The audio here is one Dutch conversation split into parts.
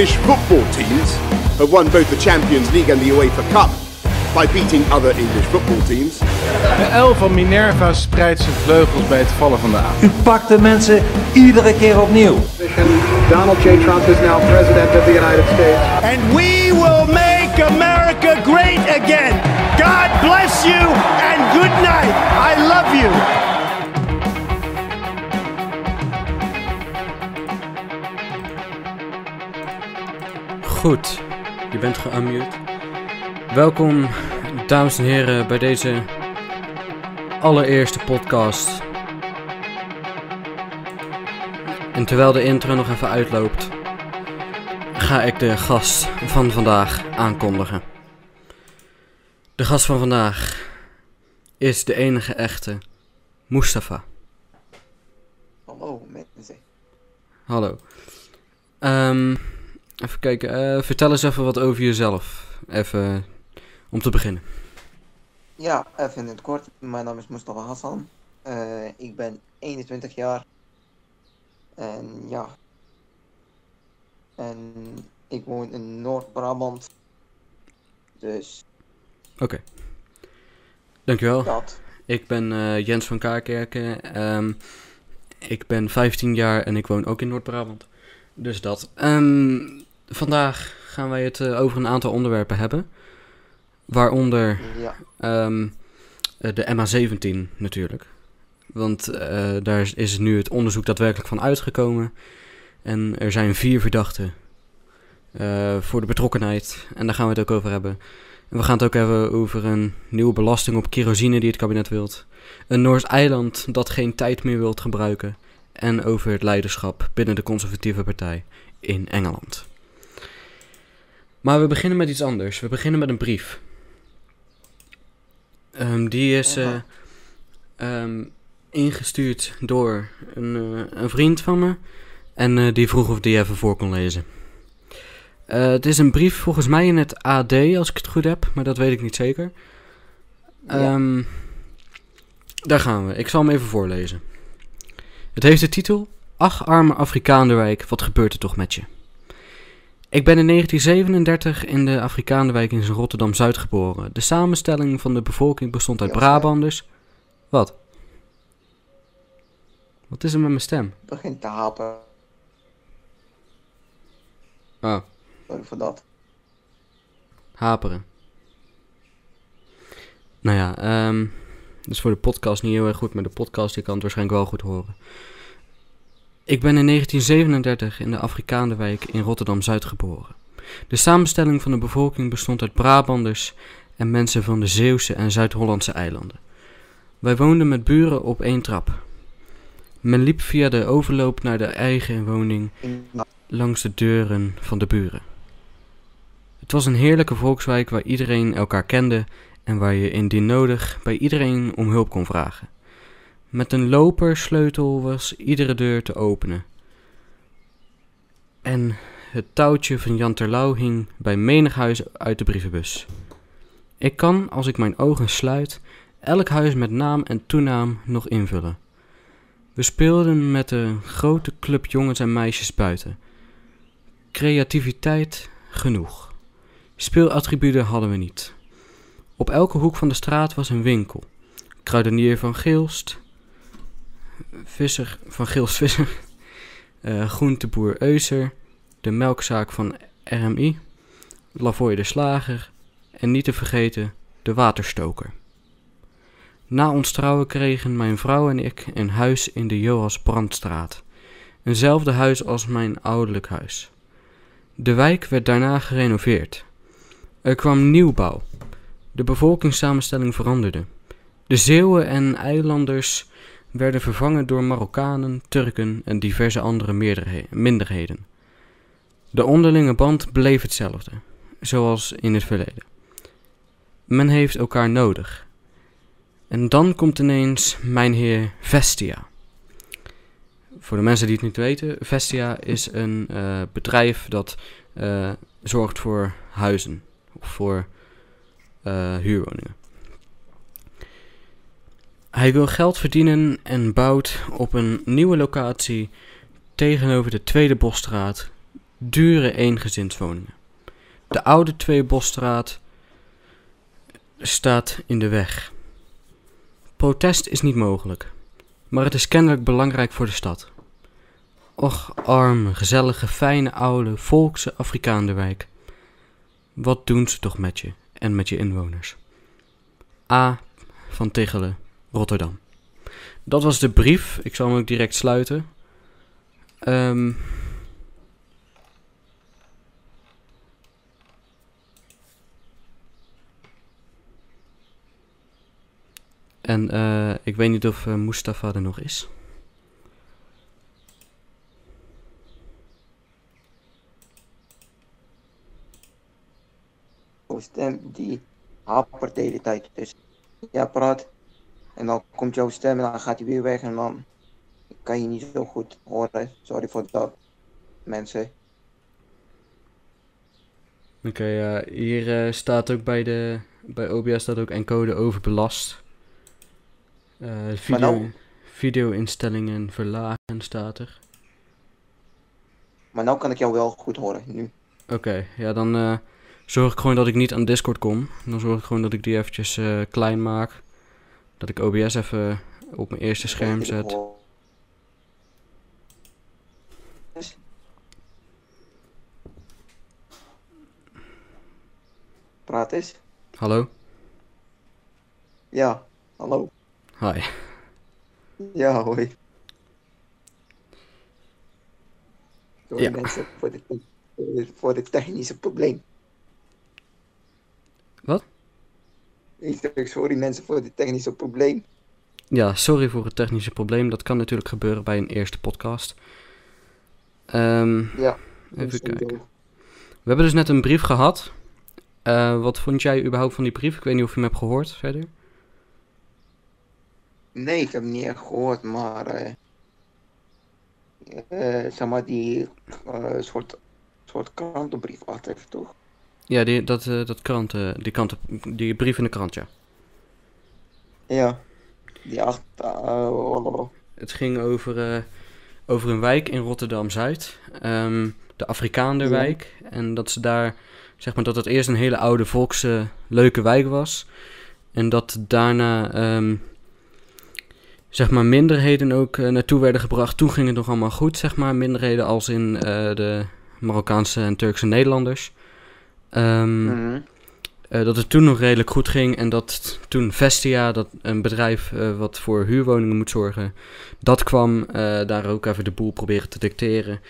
English football teams have won both the Champions League and the UEFA Cup by beating other English football teams. De L van Minerva spreidt zijn vleugels bij het vallen van de avond. U pakt de mensen iedere keer opnieuw. Donald J. Trump is now president of the United States. And we will make America great again. God bless you and good night. I love you. Bent geunmute. Welkom, dames en heren, bij deze allereerste podcast. En terwijl de intro nog even uitloopt, ga ik de gast van vandaag aankondigen. De gast van vandaag is de enige echte Mustafa. Hallo mensen. Hallo. Ehm, even kijken, eh, vertel eens even wat over jezelf. Even om te beginnen. Ja, even in het kort. Mijn naam is Mustafa Hassan. Eh, ik ben 21 jaar. En ja. En ik woon in Noord-Brabant. Dus Oké. Dankjewel. dat. Ik ben eh, Jens van Kaarkerken. Ehm, ik ben 15 jaar en ik woon ook in Noord-Brabant. Dus dat. Ehm, vandaag gaan wij het eh, over een aantal onderwerpen hebben. Waaronder Ja. ehm, eh, de MH17 natuurlijk. Want eh, daar is- nu het onderzoek daadwerkelijk van uitgekomen. En er zijn vier verdachten voor de betrokkenheid. En daar gaan we het ook over hebben. En we gaan het ook hebben over een nieuwe belasting op kerosine die het kabinet wilt. Een Noors eiland dat geen tijd meer wilt gebruiken. En over het leiderschap binnen de conservatieve partij in Engeland. Maar we beginnen met iets anders. We beginnen met een brief. Ehm, die is eh, ehm, ingestuurd door een, eh, een vriend van me. En eh, die vroeg of die even voor kon lezen. Het is een brief volgens mij in het AD, als ik het goed heb, maar dat weet ik niet zeker. Ja. Ehm, daar gaan we. Ik zal hem even voorlezen. Het heeft de titel Ach, arme Afrikaanderwijk, wat gebeurt er toch met je? Ik ben in 1937 in de Afrikaanderwijk in Rotterdam-Zuid geboren. De samenstelling van de bevolking bestond uit Brabanders. Wat? Wat is er met mijn stem? Begint te haperen. Oh, Sorry voor dat. haperen. Nou ja, dat is voor de podcast niet heel erg goed, maar de podcast die kan het waarschijnlijk wel goed horen. Ik ben in 1937 in de Afrikaanderwijk in Rotterdam-Zuid geboren. De samenstelling van de bevolking bestond uit Brabanders en mensen van de Zeeuwse en Zuid-Hollandse eilanden. Wij woonden met buren op één trap. Men liep via de overloop naar de eigen woning In- langs de deuren van de buren. Het was een heerlijke volkswijk waar iedereen elkaar kende en waar je indien nodig bij iedereen om hulp kon vragen. Met een lopersleutel was iedere deur te openen. En het touwtje van Jan Terlouw hing bij menig huis uit de brievenbus. Ik kan, als ik mijn ogen sluit, elk huis met naam en toenaam nog invullen. We speelden met een grote club jongens en meisjes buiten. Creativiteit genoeg. Speelattributen hadden we niet. Op elke hoek van de straat was een winkel. Kruidenier van Geelst, Visser van Geelst Visser, eh, Groenteboer Euser, de melkzaak van RMI, Lavoie de Slager en niet te vergeten de waterstoker. Na ons trouwen kregen mijn vrouw en ik een huis in de Joas Brandstraat. Eenzelfde huis als mijn ouderlijk huis. De wijk werd daarna gerenoveerd. Er kwam nieuwbouw. De bevolkingssamenstelling veranderde. De Zeeuwen en eilanders werden vervangen door Marokkanen, Turken en diverse andere minderheden. De onderlinge band bleef hetzelfde, zoals in het verleden. Men heeft elkaar nodig. En dan komt ineens mijn heer Vestia. Voor de mensen die het niet weten, Vestia is een eh, bedrijf dat eh, zorgt voor huizen of voor eh, huurwoningen. Hij wil geld verdienen en bouwt op een nieuwe locatie tegenover de Tweede Bosstraat dure eengezinswoningen. De oude Tweebosstraat staat in de weg. Protest is niet mogelijk, maar het is kennelijk belangrijk voor de stad. Och, arme, gezellige, fijne, oude, volkse Afrikaanderwijk. Wat doen ze toch met je en met je inwoners? A. van Tichelen, Rotterdam. Dat was de brief. Ik zal hem ook direct sluiten. Ehm En eh, ik weet niet of eh, Mustafa er nog is. Stem die hapert de hele tijd. Dus ja, praat. En dan komt jouw stem en dan gaat hij weer weg en dan kan je niet zo goed horen. Sorry voor dat, mensen. Oké, ja, hier eh, staat ook bij de bij OBS staat ook encode overbelast. Eh video, nou- video-instellingen verlagen staat er. Maar nou kan ik jou wel goed horen, nu. Oké, ja dan eh, zorg ik gewoon dat ik niet aan Discord kom. Dan zorg ik gewoon dat ik die eventjes eh, klein maak. Dat ik OBS even op mijn eerste scherm zet. Praat eens. Hallo? Ja, hallo. Hi. Ja, hoi. Sorry Ja. mensen voor dit, voor dit technische probleem. Wat? Ik zeg sorry mensen voor dit technische probleem. Ja, sorry voor het technische probleem. Dat kan natuurlijk gebeuren bij een eerste podcast. Ehm, Ja. even kijken. We hebben dus net een brief gehad. Eh, wat vond jij überhaupt van die brief? Ik weet niet of je hem hebt gehoord verder. Nee, ik heb hem niet echt gehoord, maar eh eh, zeg maar die soort, soort krantenbrief achter, toch? Ja, die, dat, eh, dat krant, eh, die, krant, die brief in de krant, ja. Ja. Die achter. eh, Het ging over, over een wijk in Rotterdam-Zuid. ehm, de Afrikaanderwijk. En dat ze daar, zeg maar, dat het eerst een hele oude volkse leuke wijk was. En dat daarna, ehm, zeg maar, minderheden ook naartoe werden gebracht. Toen ging het nog allemaal goed, zeg maar. Minderheden als in de Marokkaanse en Turkse Nederlanders. Ehm, mhm. eh, dat het toen nog redelijk goed ging en dat toen Vestia, dat een bedrijf eh, wat voor huurwoningen moet zorgen, dat kwam eh, daar ook even de boel proberen te dicteren.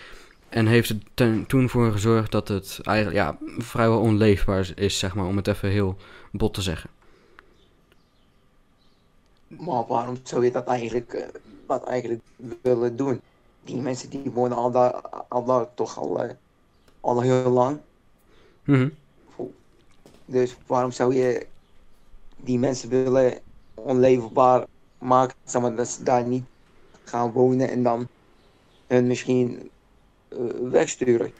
En heeft er ten- toen voor gezorgd dat het eigenlijk ja, vrijwel onleefbaar is, zeg maar, om het even heel bot te zeggen. Maar waarom zou je dat eigenlijk, dat eigenlijk willen doen? Die mensen die wonen al daar, al daar toch al, al heel lang. Mhm. Dus waarom zou je die mensen willen onleefbaar maken, zeg maar, dat ze daar niet gaan wonen en dan hun misschien eh, wegsturen?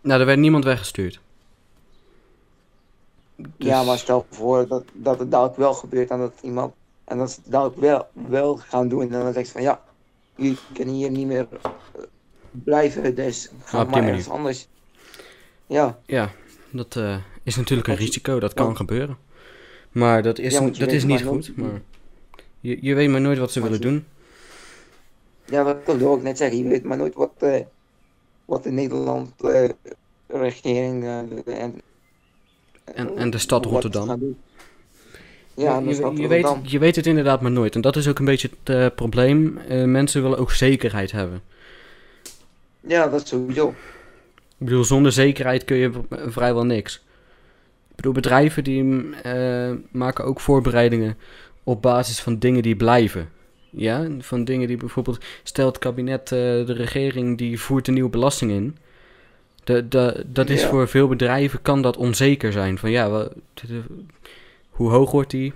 Nou, er werd niemand weggestuurd. Ja, Dus- maar stel voor dat, dat het dadelijk wel gebeurt en dat iemand en dat ze het dadelijk wel, wel gaan doen en dan zegt ze van ja, jullie kunnen hier niet meer eh, blijven, dus ga op die maar ergens anders. Ja, Ja, dat eh, is natuurlijk een je- risico, dat kan gebeuren. Maar dat is, Ja, je dat is niet goed. Maar je, je weet maar nooit wat ze willen je- doen. ja, dat wil ik net zeggen. Je weet maar nooit wat, eh, wat de Nederland eh, regering en, En- en de stad Rotterdam. Ja, je, stad je, weet, je weet het inderdaad maar nooit. En dat is ook een beetje het probleem. Mensen willen ook zekerheid hebben. Ja, dat sowieso. Ik bedoel, zonder zekerheid kun je vrijwel niks. Ik bedoel, bedrijven die eh, maken ook voorbereidingen op basis van dingen die blijven. Ja, van dingen die bijvoorbeeld... Stel het kabinet, eh, de regering, die voert een nieuwe belasting in. De, de, dat is Ja. voor veel bedrijven, kan dat onzeker zijn. Van ja, de- hoe hoog wordt die?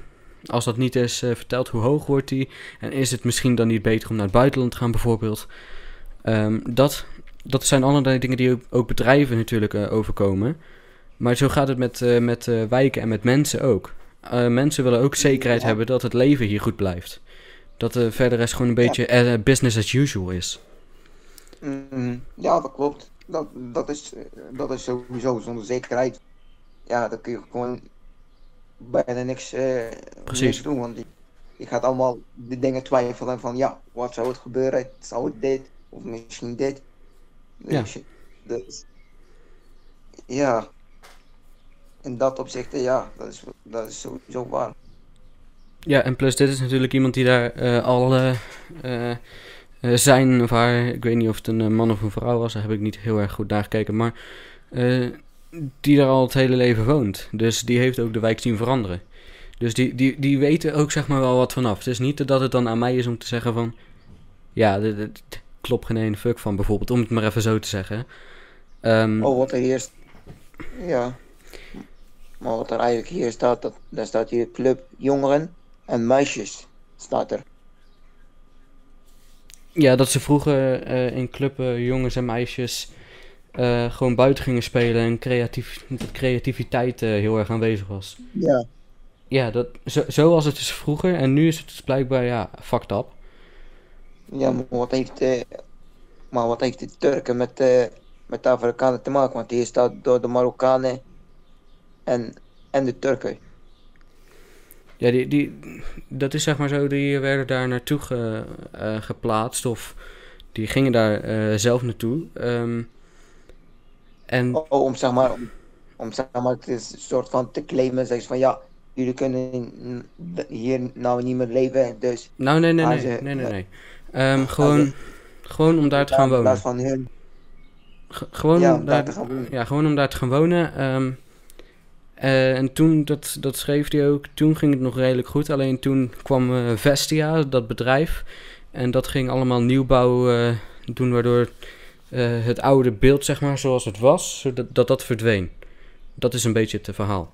Als dat niet is eh, verteld, hoe hoog wordt die? En is het misschien dan niet beter om naar het buitenland te gaan bijvoorbeeld? Ehm, dat, dat zijn allerlei dingen die ook, bedrijven natuurlijk eh, overkomen. Maar zo gaat het met, eh, met eh, wijken en met mensen ook. Mensen willen ook zekerheid Ja. hebben dat het leven hier goed blijft. Dat de verder rest gewoon een beetje business as usual is. Mm, ja, dat klopt. dat, dat, is, dat is sowieso zonder zekerheid. Ja, dan kun je gewoon bijna niks, niks doen. Want je, je gaat allemaal de dingen twijfelen van ja, wat zou het gebeuren? Zou het dit? Of misschien dit? Ja. Dus, je- dus, ja, in dat opzicht, ja, dat is, dat is sowieso waar. Ja, en plus dit is natuurlijk iemand die daar eh, al eh, eh, zijn of haar, ik weet niet of het een man of een vrouw was, daar heb ik niet heel erg goed naar gekeken, maar die daar al het hele leven woont. Dus die heeft ook de wijk zien veranderen. Dus die, die, die weten ook zeg maar wel wat vanaf. Het is niet dat het dan aan mij is om te zeggen van, ja, dit- dit klopt geen ene fuck van bijvoorbeeld, om het maar even zo te zeggen. Ehm, Oh, wat er hier Ja. Maar wat er eigenlijk hier staat, dat, daar staat hier club jongeren en meisjes. Staat er. Ja, dat ze vroeger eh, in clubben jongens en meisjes eh, gewoon buiten gingen spelen en creatief, dat creativiteit eh, heel erg aanwezig was. Ja. Ja, dat, zo, zo was het dus vroeger en nu is het dus blijkbaar, ja, fucked up. Ja, maar wat heeft, eh, maar wat heeft de Turken met, eh, met de Afrikanen te maken? Want hier staat door de Marokkanen en, en de Turken. Ja, die, die, dat is zeg maar zo, die werden daar naartoe ge- eh, geplaatst of die gingen daar eh, zelf naartoe. Ehm, en Oh, om zeg maar, om, om zeg maar, het is een soort van te claimen, zeggen ze van ja, jullie kunnen hier nou niet meer leven, dus nou, nee, nee, nee, ze- nee, nee, nee. Ehm, gewoon, gewoon om daar te gaan in wonen. plaats van hun, gewoon, ja, om daar te gaan wonen. ja, gewoon om daar te gaan wonen. ehm, eh, en toen, dat, dat schreef hij ook, toen ging het nog redelijk goed. Alleen toen kwam eh, Vestia, dat bedrijf. En dat ging allemaal nieuwbouw eh, doen, waardoor het oude beeld, zeg maar, zoals het was, zodat, dat dat verdween. Dat is een beetje het verhaal.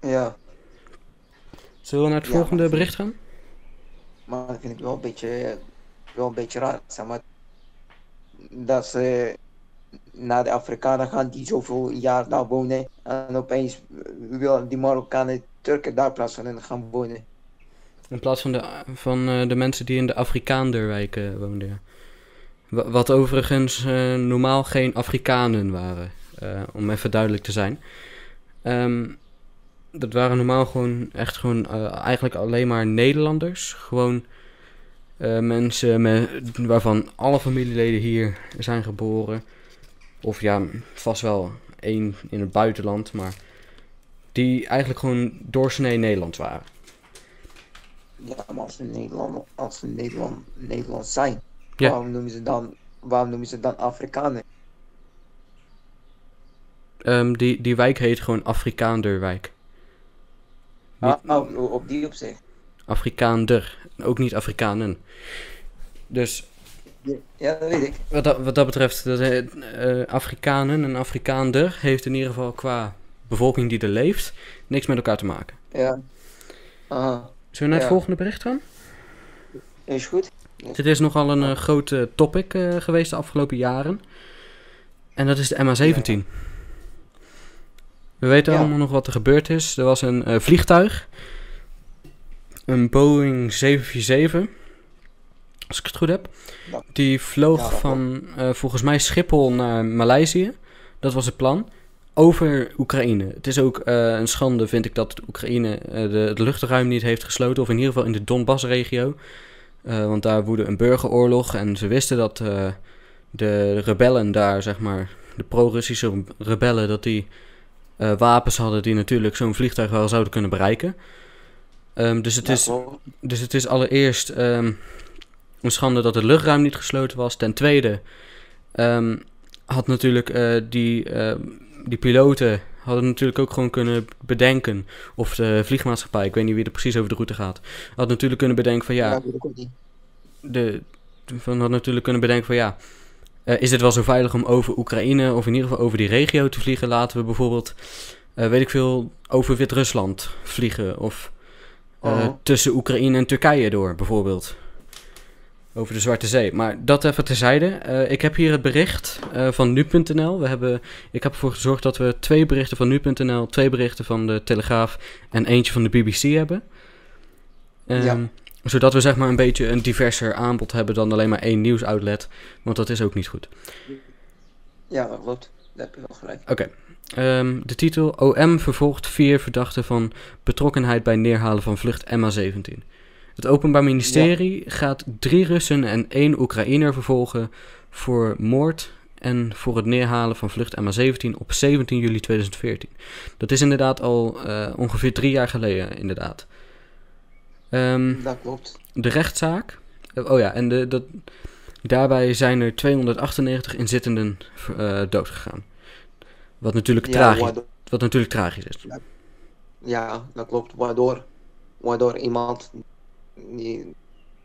Ja, Zullen we naar het volgende bericht gaan? Maar vind ik wel een beetje, wel een beetje raar, zeg maar, dat ze naar de Afrikanen gaan die zoveel jaar daar wonen en opeens willen die Marokkanen Turken daar plaats van gaan wonen. In plaats van de, van, eh, de mensen die in de Afrikaanderwijk eh, woonden. Wat overigens eh, normaal geen Afrikanen waren, eh, om even duidelijk te zijn. Ehm, dat waren normaal gewoon echt gewoon eh, eigenlijk alleen maar Nederlanders. Gewoon eh, mensen met, waarvan alle familieleden hier zijn geboren. Of ja, vast wel één in het buitenland, maar die eigenlijk gewoon doorsnee Nederland waren. Ja, maar als ze Nederland, als ze Nederland, Nederland zijn, Ja. waarom noemen ze dan, waarom noemen ze dan Afrikanen? Ehm, die, die wijk heet gewoon Afrikaanderwijk. Niet Ah, oh, op die opzicht. Afrikaander. Ook niet Afrikanen. Dus Ja, dat weet ik. wat dat, wat dat betreft, dat, eh, Afrikanen en Afrikaander heeft in ieder geval qua bevolking die er leeft, niks met elkaar te maken. Ja. Aha, Zullen we naar het volgende bericht gaan? is goed. Dit is nogal een eh, groot eh, topic geweest de afgelopen jaren. En dat is de MH17. We weten Ja. allemaal nog wat er gebeurd is. Er was een eh, vliegtuig. Een Boeing 747. Als ik het goed heb. Ja. Die vloog Ja, van eh, volgens mij Schiphol naar Maleisië. Dat was het plan. Over Oekraïne. Het is ook eh, een schande, vind ik, dat Oekraïne de, het luchtruim niet heeft gesloten. Of in ieder geval in de Donbass-regio. Want daar woedde een burgeroorlog. En ze wisten dat de rebellen daar, zeg maar, de pro-Russische rebellen, dat die eh, wapens hadden die natuurlijk zo'n vliegtuig wel zouden kunnen bereiken. Ehm, dus, het is, dus het is allereerst ehm, een schande dat het luchtruim niet gesloten was. Ten tweede ehm, had natuurlijk eh, die, die piloten hadden natuurlijk ook gewoon kunnen bedenken. Of de vliegmaatschappij, ik weet niet wie er precies over de route gaat. Had natuurlijk kunnen bedenken van ja, Ja, de, van had natuurlijk kunnen bedenken van ja, eh, is het wel zo veilig om over Oekraïne of in ieder geval over die regio te vliegen? Laten we bijvoorbeeld, eh, weet ik veel, over Wit-Rusland vliegen of eh, Oh. tussen Oekraïne en Turkije door bijvoorbeeld. Over de Zwarte Zee. Maar dat even terzijde. Ik heb hier het bericht van nu.nl. We hebben, ik heb ervoor gezorgd dat we twee berichten van nu.nl, twee berichten van de Telegraaf en eentje van de BBC hebben. Ehm, Ja. Zodat we zeg maar een beetje een diverser aanbod hebben dan alleen maar één nieuwsoutlet. Want dat is ook niet goed. Ja, dat klopt. Dat heb je wel gelijk. Oké. Ehm, de titel OM vervolgt vier verdachten van betrokkenheid bij neerhalen van vlucht MH17. Het Openbaar Ministerie gaat drie Russen en één Oekraïner vervolgen voor moord en voor het neerhalen van vlucht MH17 op 17 juli 2014. Dat is inderdaad al eh, ongeveer drie jaar geleden, inderdaad. Ehm, Dat klopt. de rechtszaak. eh, Oh ja, en de, dat, daarbij zijn er 298 inzittenden uh, doodgegaan. Wat natuurlijk, Ja, tragisch, waardoor- wat natuurlijk tragisch is. Ja, dat klopt. Waardoor, waardoor iemand die,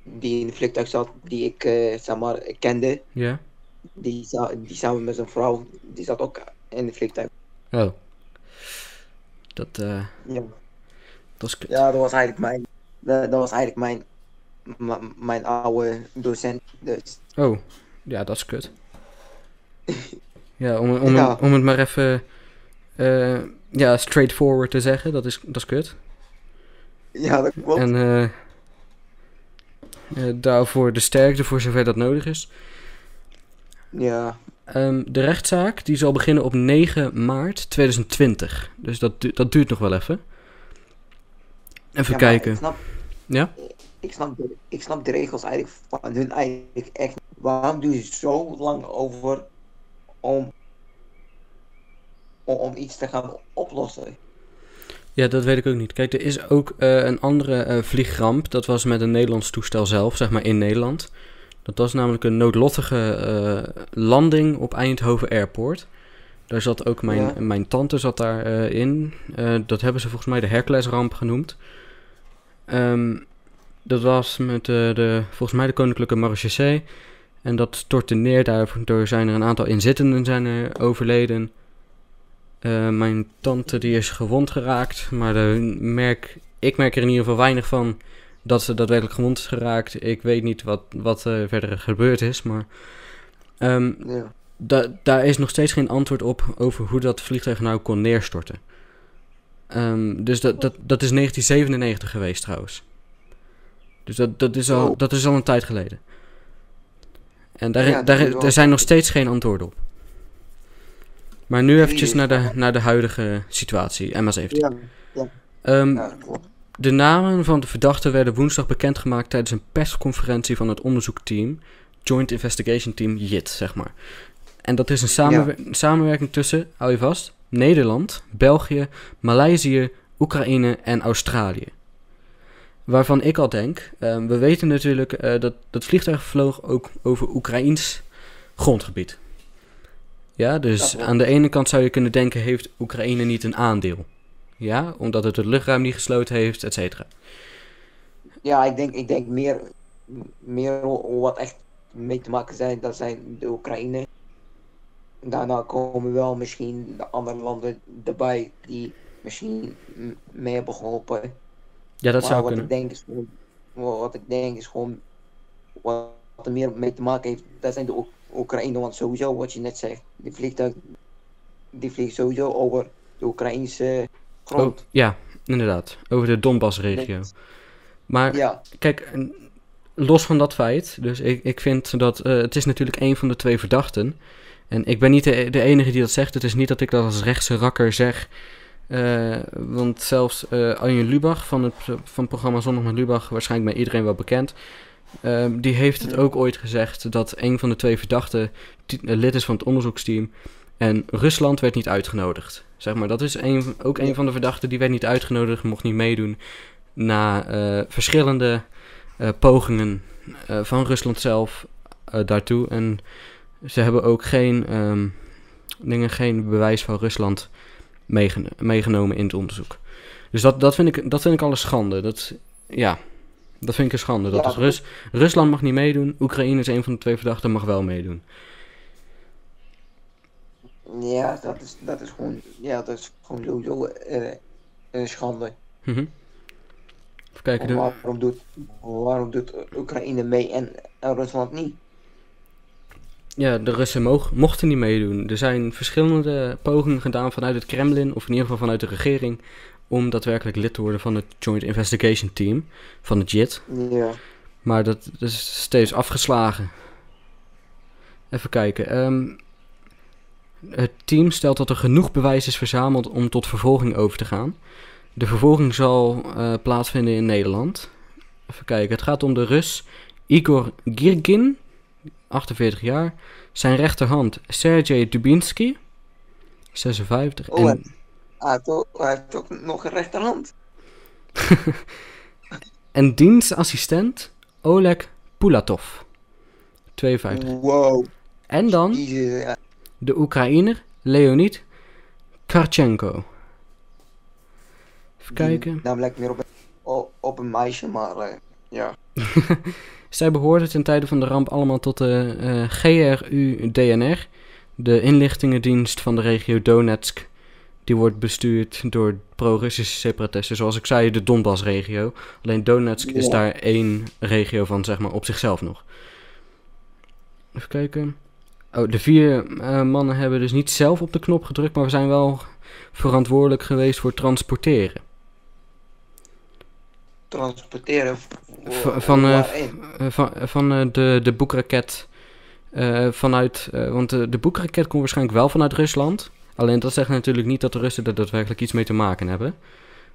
die in het vliegtuig zat, die ik eh, zeg maar kende, Ja? die, die samen met zijn vrouw, die zat ook in het vliegtuig. Oh. Dat, eh, Ja, dat is kut. ja dat was eigenlijk mijn, dat, dat was eigenlijk mijn, mijn oude docent. Dus Oh, ja, dat is kut. Ja, om, om, Ja. om het maar even eh, ja, straightforward te zeggen, dat is, dat is kut. ja, dat klopt. En eh, eh, daarvoor de sterkte voor zover dat nodig is. Ja, Ehm, de rechtszaak die zal beginnen op 9 maart 2020. Dus dat, du- dat duurt nog wel even. Even ja, kijken. Ik snap, Ja? ik, snap de, ik snap de regels eigenlijk van hun eigenlijk echt. Waarom doe je zo lang over om, om, om iets te gaan oplossen? Ja, dat weet ik ook niet. Kijk, er is ook eh, een andere eh, vliegramp. Dat was met een Nederlands toestel zelf, zeg maar in Nederland. Dat was namelijk een noodlottige eh, landing op Eindhoven Airport. Daar zat ook mijn, Ja. mijn tante zat daarin. in. Dat hebben ze volgens mij de Hercules-ramp genoemd. Ehm, dat was met de, de, volgens mij de Koninklijke Marechaussee. En dat stortte neer. Daardoor zijn er een aantal inzittenden zijn er overleden. Eh, mijn tante die is gewond geraakt, maar merk, ik merk er in ieder geval weinig van dat ze daadwerkelijk gewond is geraakt. Ik weet niet wat, wat er verder gebeurd is, maar ehm, Ja. da- daar is nog steeds geen antwoord op over hoe dat vliegtuig nou kon neerstorten. Ehm, dus dat, dat, dat is 1997 geweest trouwens. Dus dat, dat, is al, Oh. dat is al een tijd geleden. En daar, Ja, daar, zijn nog steeds geen antwoorden op. Maar nu eventjes naar de, naar de huidige situatie, MH17. Ja, Ehm, ja, de namen van de verdachten werden woensdag bekendgemaakt tijdens een persconferentie van het onderzoekteam, Joint Investigation Team JIT, zeg maar. En dat is een samenwer- samenwerking tussen, hou je vast, Nederland, België, Maleisië, Oekraïne en Australië. Waarvan ik al denk, ehm, we weten natuurlijk eh, dat dat vliegtuig vloog ook over Oekraïns grondgebied. Ja, dus Ja, aan de ene kant zou je kunnen denken, heeft Oekraïne niet een aandeel? Ja, omdat het het luchtruim niet gesloten heeft, et cetera. Ja, ik denk, ik denk meer, meer wat echt mee te maken zijn, dat zijn de Oekraïne. Daarna komen wel misschien de andere landen erbij die misschien mee hebben geholpen. Ja, dat maar zou wat kunnen. ik denk is wat ik denk is gewoon, wat er meer mee te maken heeft, dat zijn de Oek- Oekraïne. Want sowieso, wat je net zegt, die vliegtuig, die vliegt sowieso over de Oekraïnse grond. Oh, ja, inderdaad. Over de Donbass-regio. Maar Ja, kijk, los van dat feit, dus ik, ik vind dat eh, het is natuurlijk een van de twee verdachten. En ik ben niet de, de enige die dat zegt. Het is niet dat ik dat als rechtse rakker zeg. Eh, want zelfs Arjen Lubach van het, van het programma Zondag met Lubach, waarschijnlijk bij iedereen wel bekend. ehm, die heeft het ook ooit gezegd dat een van de twee verdachten eh, lid is van het onderzoeksteam. En Rusland werd niet uitgenodigd. Zeg maar, dat is een, ook een van de verdachten die werd niet uitgenodigd, mocht niet meedoen. Na verschillende pogingen van Rusland zelf daartoe. En ze hebben ook geen, ehm, dingen, geen bewijs van Rusland meegen- meegenomen in het onderzoek. Dus dat, dat, vind ik, dat vind ik al een schande. Dat, ja, dat vind ik een schande. Dat Ja, is Rus, Rusland mag niet meedoen. Oekraïne is een van de twee verdachten, mag wel meedoen. ja dat, is, dat is gewoon, ja, dat is gewoon sowieso eh, een schande. Mhm. Even kijken. Waarom doet, waarom doet Oekraïne mee en, en Rusland niet? Ja, de Russen moog, mochten niet meedoen. Er zijn verschillende pogingen gedaan vanuit het Kremlin, of in ieder geval vanuit de regering, om daadwerkelijk lid te worden van het Joint Investigation Team, van het JIT. Ja. Maar dat, dat is steeds afgeslagen. Even kijken. ehm, Het team stelt dat er genoeg bewijs is verzameld om tot vervolging over te gaan. De vervolging zal eh, plaatsvinden in Nederland. Even kijken, het gaat om de Rus Igor Girgin, 48 jaar. Zijn rechterhand Sergej Dubinsky, 56. Oh, en hij heeft, ook, hij heeft ook nog een rechterhand. en dienstassistent Oleg Pulatov, 52. Wow. En dan de Oekraïner Leonid Karchenko. Even kijken. Die naam lijkt meer op op een meisje, maar eh, ja. Zij behoorden ten tijde van de ramp allemaal tot de eh, GRU-DNR, de inlichtingendienst van de regio Donetsk. Die wordt bestuurd door pro-Russische separatisten, zoals ik zei, de Donbass-regio. Alleen Donetsk is daar één regio van, zeg maar, op zichzelf nog. Even kijken. Oh, de vier eh, mannen hebben dus niet zelf op de knop gedrukt, maar we zijn wel verantwoordelijk geweest voor transporteren. Transporteren V- voor, van, eh? Eh, van van eh, de, de boekraket vanuit... want de, de boekraket komt waarschijnlijk wel vanuit Rusland. Alleen dat zegt natuurlijk niet dat de Russen er daadwerkelijk iets mee te maken hebben.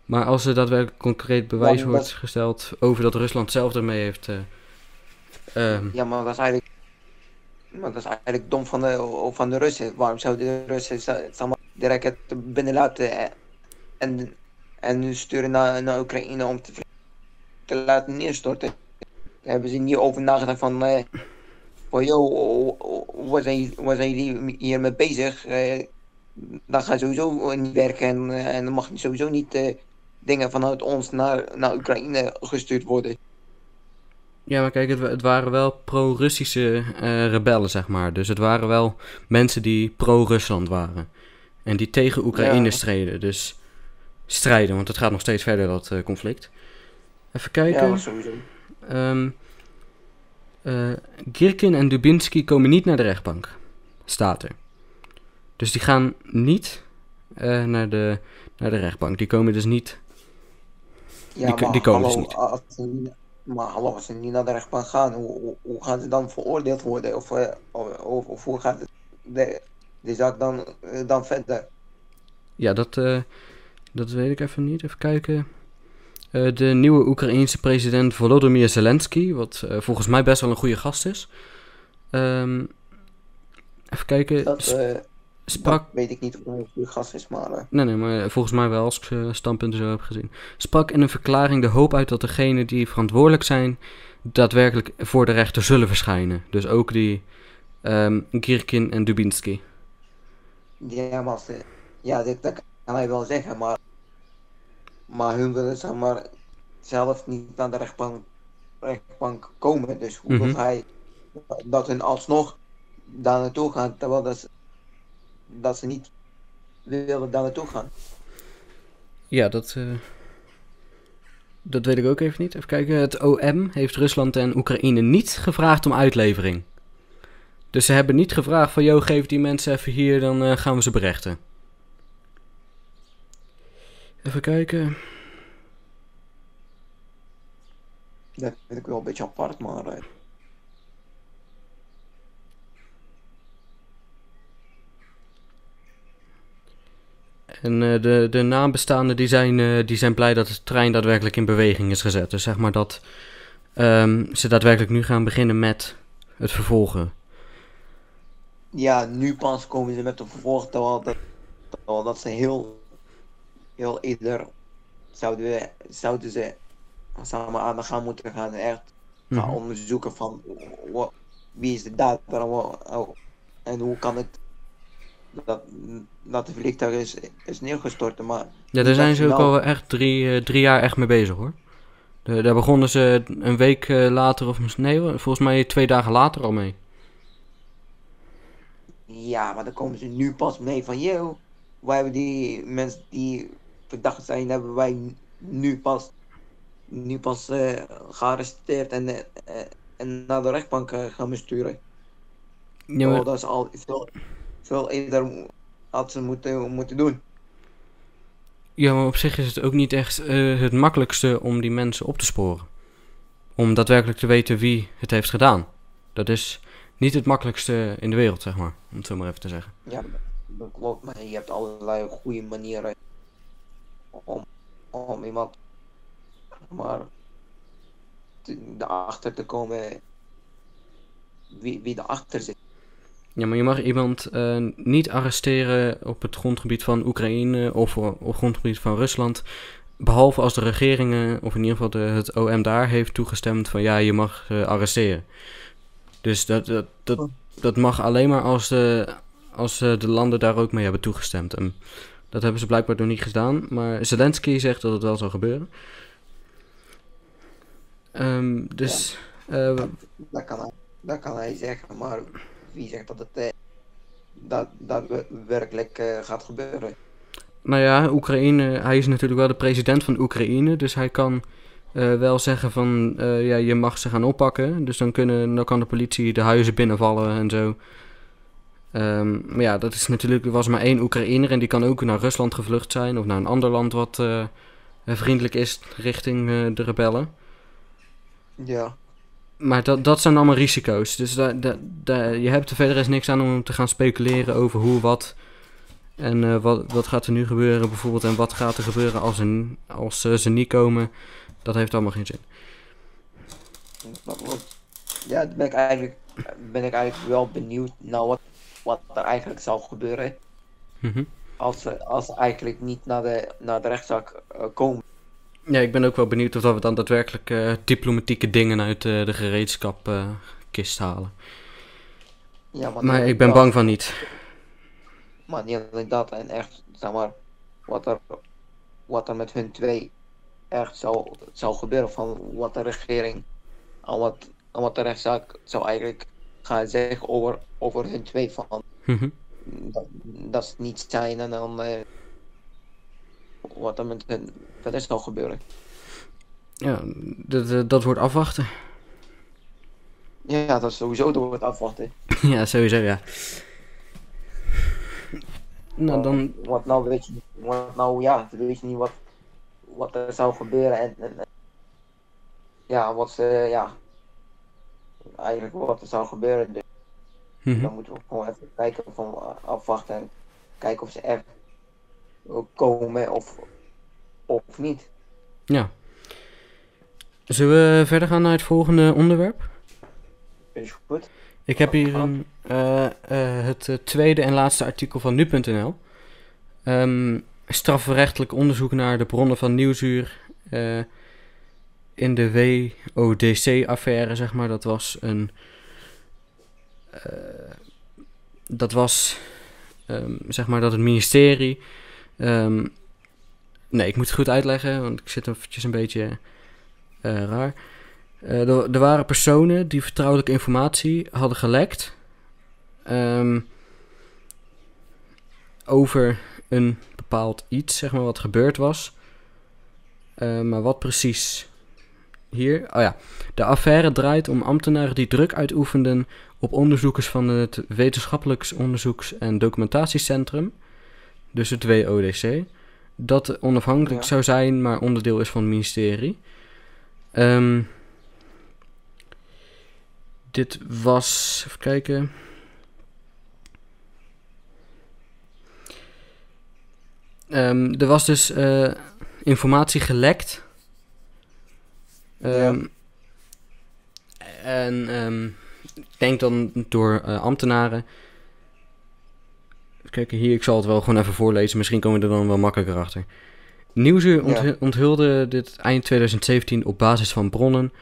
Maar als er daadwerkelijk concreet bewijs Ja, wordt dat- gesteld over dat Rusland zelf ermee heeft... eh, ehm, Ja, maar dat is eigenlijk. Maar dat is eigenlijk dom van de, van de Russen. Waarom zouden de Russen direct het binnenlaten eh, en, en nu sturen naar, naar Oekraïne om te, te laten neerstorten? Daar hebben ze niet over nagedacht van. eh van joh, waar zijn, waar zijn jullie hier mee bezig? Eh, dat gaat sowieso niet werken en, eh, en er mag sowieso niet dingen vanuit ons naar, naar Oekraïne gestuurd worden. Ja, maar kijk, het, het waren wel pro-Russische rebellen, zeg maar. Dus het waren wel mensen die pro-Rusland waren. En die tegen Oekraïne Ja. streden. Dus strijden, want het gaat nog steeds verder, dat conflict. Even kijken. Ja, sowieso. Ehm eh, Girkin en Dubinsky komen niet naar de rechtbank. Staat er. Dus die gaan niet eh, naar, de, naar de rechtbank. Die komen dus niet. Ja, Die maar die komen hallo, dus niet. Als ze maar hallo, als ze niet naar de rechtbank gaan, hoe, hoe, hoe gaan ze dan veroordeeld worden? Of, eh, of, of, hoe gaat de, de zaak dan, dan verder? Ja, dat, dat weet ik even niet. Even kijken. Eh, de nieuwe Oekraïense president Volodymyr Zelensky, wat eh, volgens mij best wel een goede gast is. Ehm, even kijken. Dat, eh, sprak dat weet ik niet of hij een goede gast is, maar Nee, nee, maar volgens mij wel, als ik standpunten zo heb gezien. Sprak in een verklaring de hoop uit dat degenen die verantwoordelijk zijn, daadwerkelijk voor de rechter zullen verschijnen. Dus ook die ehm Girkin en Dubinsky. ja, maar ja, dit, dat kan hij wel zeggen, maar, maar hun willen zeg maar zelf niet naar de rechtbank, rechtbank komen. Dus hoe Mhm. wil hij dat hun alsnog daar naartoe gaan, terwijl dat ze, dat ze niet willen daar naartoe gaan? Ja, dat, eh, dat weet ik ook even niet. Even kijken, het OM heeft Rusland en Oekraïne niet gevraagd om uitlevering. Dus ze hebben niet gevraagd van, joh, geef die mensen even hier, dan eh, gaan we ze berechten. Even kijken. Dat vind ik wel een beetje apart, maar eh, En eh, de, de nabestaanden die zijn, eh, die zijn blij dat de trein daadwerkelijk in beweging is gezet. Dus zeg maar dat ehm, ze daadwerkelijk nu gaan beginnen met het vervolgen. ja, nu pas komen ze met een vervolg, terwijl dat, terwijl dat ze heel, heel eerder zouden, zouden ze samen aan de gang moeten gaan en echt gaan Mhm. onderzoeken van wie is de dader en oh, en hoe kan het dat, dat de vliegtuig is, is neergestort. Maar Ja, daar zijn ze ook al echt drie, eh, drie jaar echt mee bezig hoor. De- daar begonnen ze een week eh, later, of nee volgens mij twee dagen later al mee. Ja, maar dan komen ze nu pas mee van, yo, wij hebben die mensen die verdacht zijn, hebben wij nu pas, nu pas eh, gearresteerd en, eh, en naar de rechtbank eh, gaan besturen. Ja, maar, Oh, dat is al veel, veel eerder had ze moeten, moeten doen. ja, maar op zich is het ook niet echt het makkelijkste om die mensen op te sporen. Om daadwerkelijk te weten wie het heeft gedaan. Dat is niet het makkelijkste in de wereld, zeg maar. Om het zo maar even te zeggen. Ja, dat klopt, maar je hebt allerlei goede manieren om, om iemand maar te, erachter te komen wie, wie erachter zit. Ja, maar je mag iemand eh, niet arresteren op het grondgebied van Oekraïne of op het grondgebied van Rusland. Behalve als de regeringen, of in ieder geval de, het OM daar, heeft toegestemd van ja, je mag eh, arresteren. Dus dat, dat, dat, dat mag alleen maar als, de, als eh, de landen daar ook mee hebben toegestemd. En dat hebben ze blijkbaar nog niet gedaan. Maar Zelensky zegt dat het wel zal gebeuren. Ehm, dus eh, Dat kan, hij, dat kan hij zeggen, maar wie zegt dat het eh, dat, dat we- werkelijk eh, gaat gebeuren? Nou ja, Oekraïne, hij is natuurlijk wel de president van Oekraïne, dus hij kan wel zeggen van, ja, je mag ze gaan oppakken. Dus dan, kunnen, dan kan de politie de huizen binnenvallen en zo. Ehm, maar ja, dat is natuurlijk, er was maar één Oekraïner en die kan ook naar Rusland gevlucht zijn of naar een ander land wat eh, vriendelijk is richting eh, de rebellen. Ja, Maar dat, dat zijn allemaal risico's. Dus da, da, da- je hebt er verder is niks aan om te gaan speculeren over hoe, wat. En eh, wat, wat gaat er nu gebeuren bijvoorbeeld. En wat gaat er gebeuren als, een, als eh, ze niet komen. Dat heeft allemaal geen zin. Ja, dan ben ik eigenlijk, ben ik eigenlijk wel benieuwd naar wat, wat er eigenlijk zal gebeuren Mhm. als ze, als ze eigenlijk niet naar de, naar de rechtszaak eh, komen. Ja, ik ben ook wel benieuwd of dat we dan daadwerkelijk eh, diplomatieke dingen uit eh, de gereedschapkist halen. Ja, maar, Maar ik ben bang van niet. Maar niet alleen dat, en echt, zeg maar, wat er, wat er met hun twee echt zou, zou gebeuren, van wat de regering en wat, en wat de rechtszaak zou eigenlijk gaan zeggen over, over hun twee, van Mhm. dat, dat ze niet zijn en dan eh, wat er met hun verder zou gebeuren. Ja, dat, dat- dat wordt afwachten. Ja, dat is sowieso door het afwachten. ja, sowieso ja. Nou, dan, Want nou weet je, want nou ja, weet je niet wat, wat er zou gebeuren en, en en- ja, wat ze, ja, eigenlijk wat er zou gebeuren. Dus Mhm. dan moeten we gewoon even kijken van eh, afwachten en kijken of ze echt komen of, of niet. Ja. Zullen we verder gaan naar het volgende onderwerp? Is goed? Ik heb hier een, eh, eh, het tweede en laatste artikel van nu.nl. Ehm, strafrechtelijk onderzoek naar de bronnen van Nieuwsuur in de WODC-affaire, zeg maar. Dat was een... eh, dat was, ehm, zeg maar, dat het ministerie... ehm, nee, ik moet het goed uitleggen, want ik zit eventjes een beetje eh, raar. Eh, er, waren personen die vertrouwelijke informatie hadden gelekt ehm, over een bepaald iets, zeg maar, wat gebeurd was. Maar wat precies hier? Oh ja, de affaire draait om ambtenaren die druk uitoefenden op onderzoekers van het Wetenschappelijks Onderzoeks- en Documentatiecentrum, dus het WODC, dat onafhankelijk Ja. zou zijn, maar onderdeel is van het ministerie. Ehm, dit was. Even kijken. Ehm, er was dus eh, informatie gelekt. Ehm, En ehm, ik denk dan door eh, ambtenaren. Kijken hier, ik zal het wel gewoon even voorlezen. Misschien komen we er dan wel makkelijker achter. Nieuwsuur Ja. onthulde dit eind 2017 op basis van bronnen.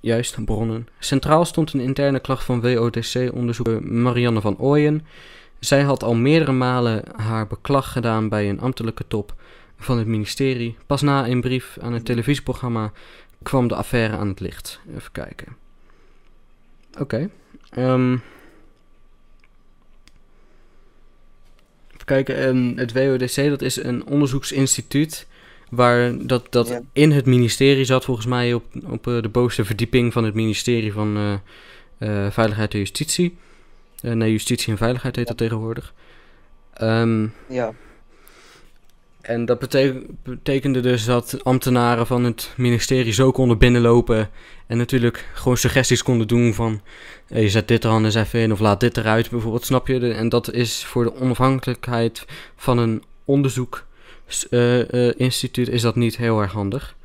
Juist, bronnen. Centraal stond een interne klacht van WOTC-onderzoeker Marianne van Ooyen. Zij had al meerdere malen haar beklag gedaan bij een ambtelijke top van het ministerie. Pas na een brief aan het televisieprogramma kwam de affaire aan het licht. Even kijken. Oké. ehm. even kijken. ehm, het WODC, dat is een onderzoeksinstituut. Waar dat, dat Ja. in het ministerie zat, volgens mij op, op eh, de bovenste verdieping van het ministerie van eh, eh, Veiligheid en Justitie. Nee, Justitie en Veiligheid heet dat tegenwoordig. Ehm, Ja, En dat bete- betekende dus dat ambtenaren van het ministerie zo konden binnenlopen en natuurlijk gewoon suggesties konden doen van hey, zet dit er anders even in of laat dit eruit bijvoorbeeld, snap je? En dat is voor de onafhankelijkheid van een onderzoeksinstituut is dat niet heel erg handig.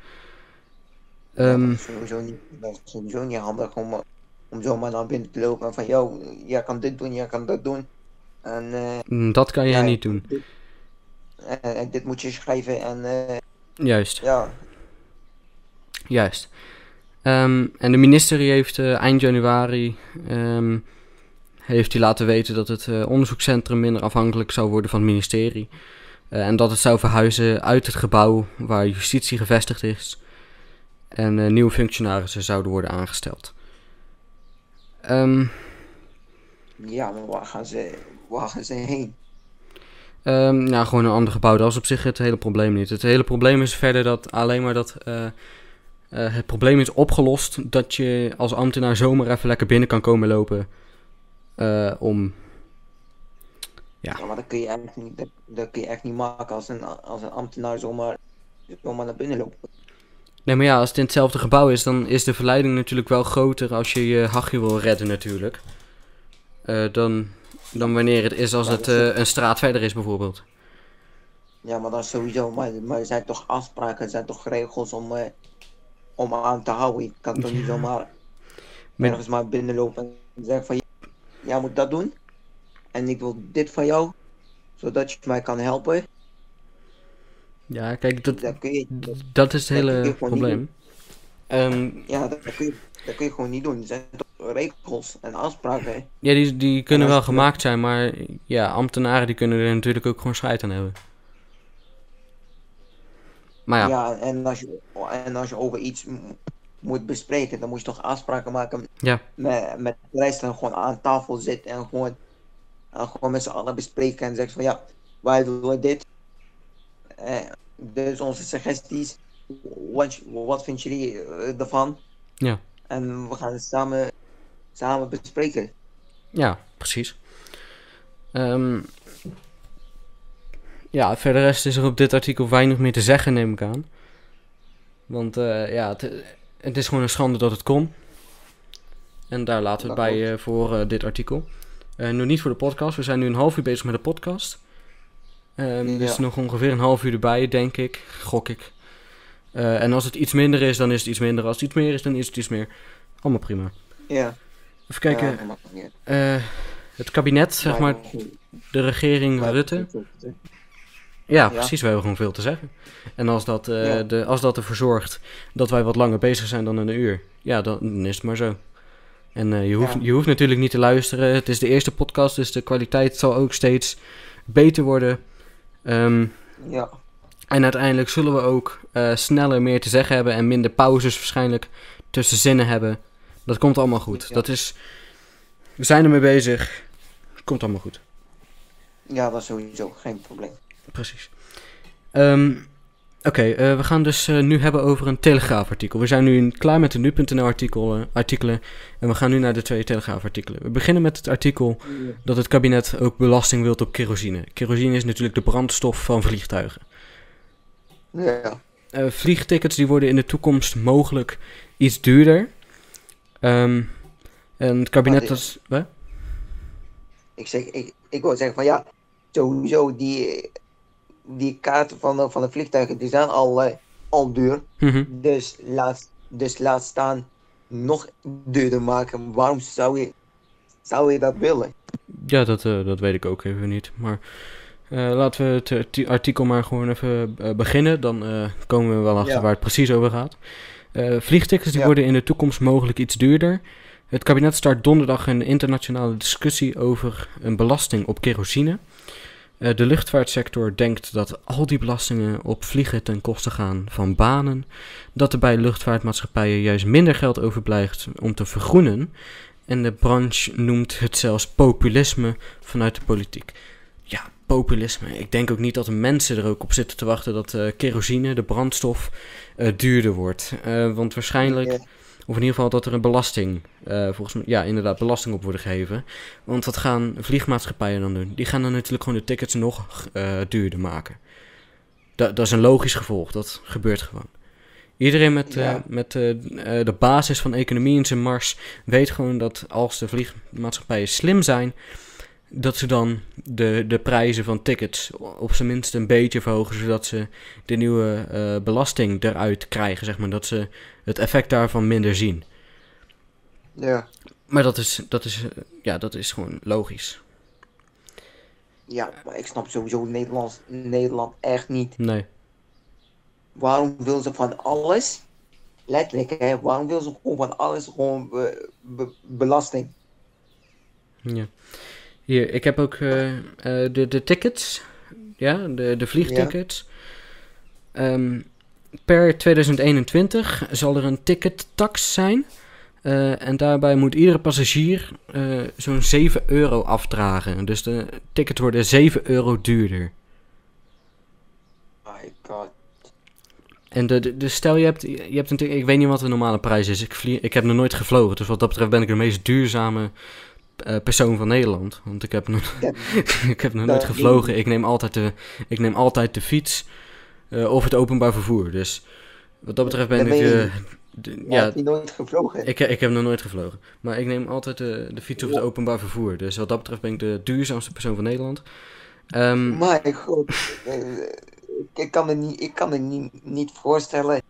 Ehm, dat, is sowieso niet, dat is sowieso niet handig om, om zomaar naar binnen te lopen en van, yo, jij kan dit doen, jij kan dat doen. En eh, mm, dat kan jij ja, niet doen. Dit, eh, eh, dit moet je schrijven en eh, Juist. ja, Juist. Ehm, en de minister heeft eh, eind januari ehm, heeft hij laten weten dat het eh, onderzoekscentrum minder afhankelijk zou worden van het ministerie. Eh, en dat het zou verhuizen uit het gebouw waar justitie gevestigd is. En eh, nieuwe functionarissen zouden worden aangesteld. Ehm, ja, maar waar gaan ze, waar gaan ze heen? Ehm nou, gewoon een ander gebouw. Dat is op zich het hele probleem niet. Het hele probleem is verder dat alleen maar dat eh, eh, het probleem is opgelost dat je als ambtenaar zomaar even lekker binnen kan komen lopen. eh, om. Ja, maar dat kun je echt niet, dat, dat kun je echt niet maken als een, als een ambtenaar zomaar, zomaar naar binnen loopt. Nee, maar ja, als het in hetzelfde gebouw is, dan is de verleiding natuurlijk wel groter als je je hachje wil redden, natuurlijk. Dan, dan wanneer het is als Ja, het eh, een straat verder is, bijvoorbeeld. Ja, maar dat is sowieso, maar, maar er zijn toch afspraken, er zijn toch regels om, eh, om aan te houden. Je kan toch niet zomaar Maar- ergens maar binnenlopen en zeggen van, jij moet dat doen. En ik wil dit van jou, zodat je mij kan helpen. Ja, kijk, dat, Dat kun je, dat- dat is het hele probleem. Ehm, ja, dat kun, je, dat kun je gewoon niet doen. Er zijn toch regels en afspraken. Ja, die, die kunnen wel gemaakt zijn, maar ja, ambtenaren die kunnen er natuurlijk ook gewoon scheid aan hebben. Maar ja, Ja, en, als je, en als je over iets moet bespreken, dan moet je toch afspraken maken ja, met, met de rest en gewoon aan tafel zitten en gewoon, en gewoon met z'n allen bespreken en zeggen van ja, wij willen dit. Eh, dus onze suggesties, wat, wat vinden jullie eh, ervan? Ja. En we gaan samen, samen bespreken. ja, precies. Ehm, ja, verder rest is er op dit artikel weinig meer te zeggen, neem ik aan. Want eh, ja, het, het is gewoon een schande dat het kon. En daar laten we het Dat bij eh, voor eh, dit artikel. Nu niet voor de podcast, we zijn nu een half uur bezig met de podcast. Dus Ja. nog ongeveer een half uur erbij, denk ik, gok ik. En als het iets minder is, dan is het iets minder. Als het iets meer is, dan is het iets meer. Allemaal prima. Ja. Even kijken. Ja, eh, het kabinet, zeg maar, de regering Rutte. Ja, precies, we hebben gewoon veel te zeggen. En als dat, eh, de, als dat ervoor zorgt dat wij wat langer bezig zijn dan een uur, ja, dan, dan is het maar zo. En eh, je, hoeft, je hoeft natuurlijk niet te luisteren. Het is de eerste podcast, dus de kwaliteit zal ook steeds beter worden. Ehm, Ja. en uiteindelijk zullen we ook sneller meer te zeggen hebben en minder pauzes waarschijnlijk tussen zinnen hebben. Dat komt allemaal goed. Ja. Dat is, we zijn ermee bezig. Komt allemaal goed. ja, dat is sowieso geen probleem. Precies. Ehm, Oké, eh, we gaan dus eh, nu hebben over een Telegraaf-artikel. We zijn nu in- klaar met de nu.nl artikel, eh, artikelen en we gaan nu naar de twee Telegraaf-artikelen. We beginnen met het artikel dat het kabinet ook belasting wilt op kerosine. Kerosine is natuurlijk de brandstof van vliegtuigen. Ja. Eh, vliegtickets die worden in de toekomst mogelijk iets duurder. Ehm, en het kabinet is... Ik, zeg, ik, ik wil zeggen van ja, sowieso die, die kaarten van de, van de vliegtuigen die zijn al, eh, al duur. Mhm. Dus laat, dus laat staan nog duurder maken. Waarom zou je, zou je dat willen? Ja, dat, eh, dat weet ik ook even niet. Maar eh, laten we het arti- artikel maar gewoon even beginnen. Dan komen we wel achter Ja. waar het precies over gaat. Eh, vliegtickets die Ja. worden in de toekomst mogelijk iets duurder. Het kabinet start donderdag een internationale discussie over een belasting op kerosine. Eh, de luchtvaartsector denkt dat al die belastingen op vliegen ten koste gaan van banen. Dat er bij luchtvaartmaatschappijen juist minder geld overblijft om te vergroenen. En de branche noemt het zelfs populisme vanuit de politiek. Populisme. Ik denk ook niet dat de mensen er ook op zitten te wachten dat eh, kerosine, de brandstof, eh, duurder wordt. Eh, want waarschijnlijk, of in ieder geval dat er een belasting, volgens mij, ja, inderdaad, belasting op wordt gegeven. Want wat gaan vliegmaatschappijen dan doen? Die gaan dan natuurlijk gewoon de tickets nog duurder maken. Dat, dat is een logisch gevolg, dat gebeurt gewoon. Iedereen met, Ja. met de basis van economie in zijn mars weet gewoon dat als de vliegmaatschappijen slim zijn, dat ze dan de, de prijzen van tickets op zijn minst een beetje verhogen, zodat ze de nieuwe eh, belasting eruit krijgen, zeg maar. Dat ze het effect daarvan minder zien. Ja. Maar dat is, dat is, eh, ja, dat is gewoon logisch. Ja, maar ik snap sowieso Nederlands, Nederland echt niet. Nee. Waarom wil ze van alles, letterlijk hè, waarom wil ze gewoon van alles gewoon be- be- belasting? Ja. Hier, ik heb ook eh, eh, de, de tickets. Ja, de, de vliegtickets. Ehm, per 2021 zal er een tickettax zijn. Eh, en daarbij moet iedere passagier zo'n 7 euro afdragen. Dus de tickets worden 7 euro duurder. My god. En de, de, de stel je hebt, je hebt een, ik weet niet wat de normale prijs is. Ik, vlieg, ik heb nog nooit gevlogen. Dus wat dat betreft ben ik de meest duurzame persoon van Nederland. Want ik heb nog, Ja. ik heb nog nooit die- gevlogen. Ik neem altijd de, ik neem altijd de fiets eh, of het openbaar vervoer. Dus wat dat betreft ben ik... eh, de- Ja. ja, Heb je nooit gevlogen? ik, ik heb nog nooit gevlogen. Maar ik neem altijd de, de fiets of het openbaar vervoer. Dus wat dat betreft ben ik de duurzaamste persoon van Nederland. Ehm, My god. Eh, ik kan me niet, ik kan me niet, niet voorstellen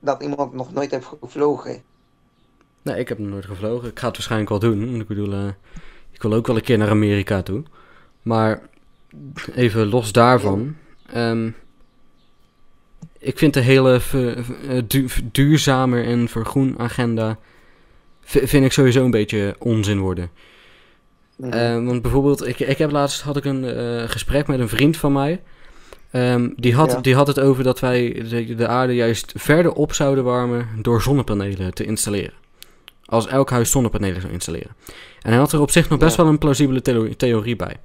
dat iemand nog nooit heeft gevlogen. Nee, ik heb nog nooit gevlogen. Ik ga het waarschijnlijk wel doen. Ik bedoel, eh, ik wil ook wel een keer naar Amerika toe. Maar even los daarvan. ehm, ik vind de hele ver- eh, du- duurzamer en vergroen agenda... vind ik sowieso een beetje onzin worden. Mhm. Eh, want bijvoorbeeld, ik, ik heb laatst had ik een gesprek met een vriend van mij. Ehm, die, had, Ja. die had het over dat wij de, de aarde juist verder op zouden warmen door zonnepanelen te installeren. Als elk huis zonnepanelen zou installeren. En hij had er op zich nog best Ja. wel een plausibele theo- theorie bij.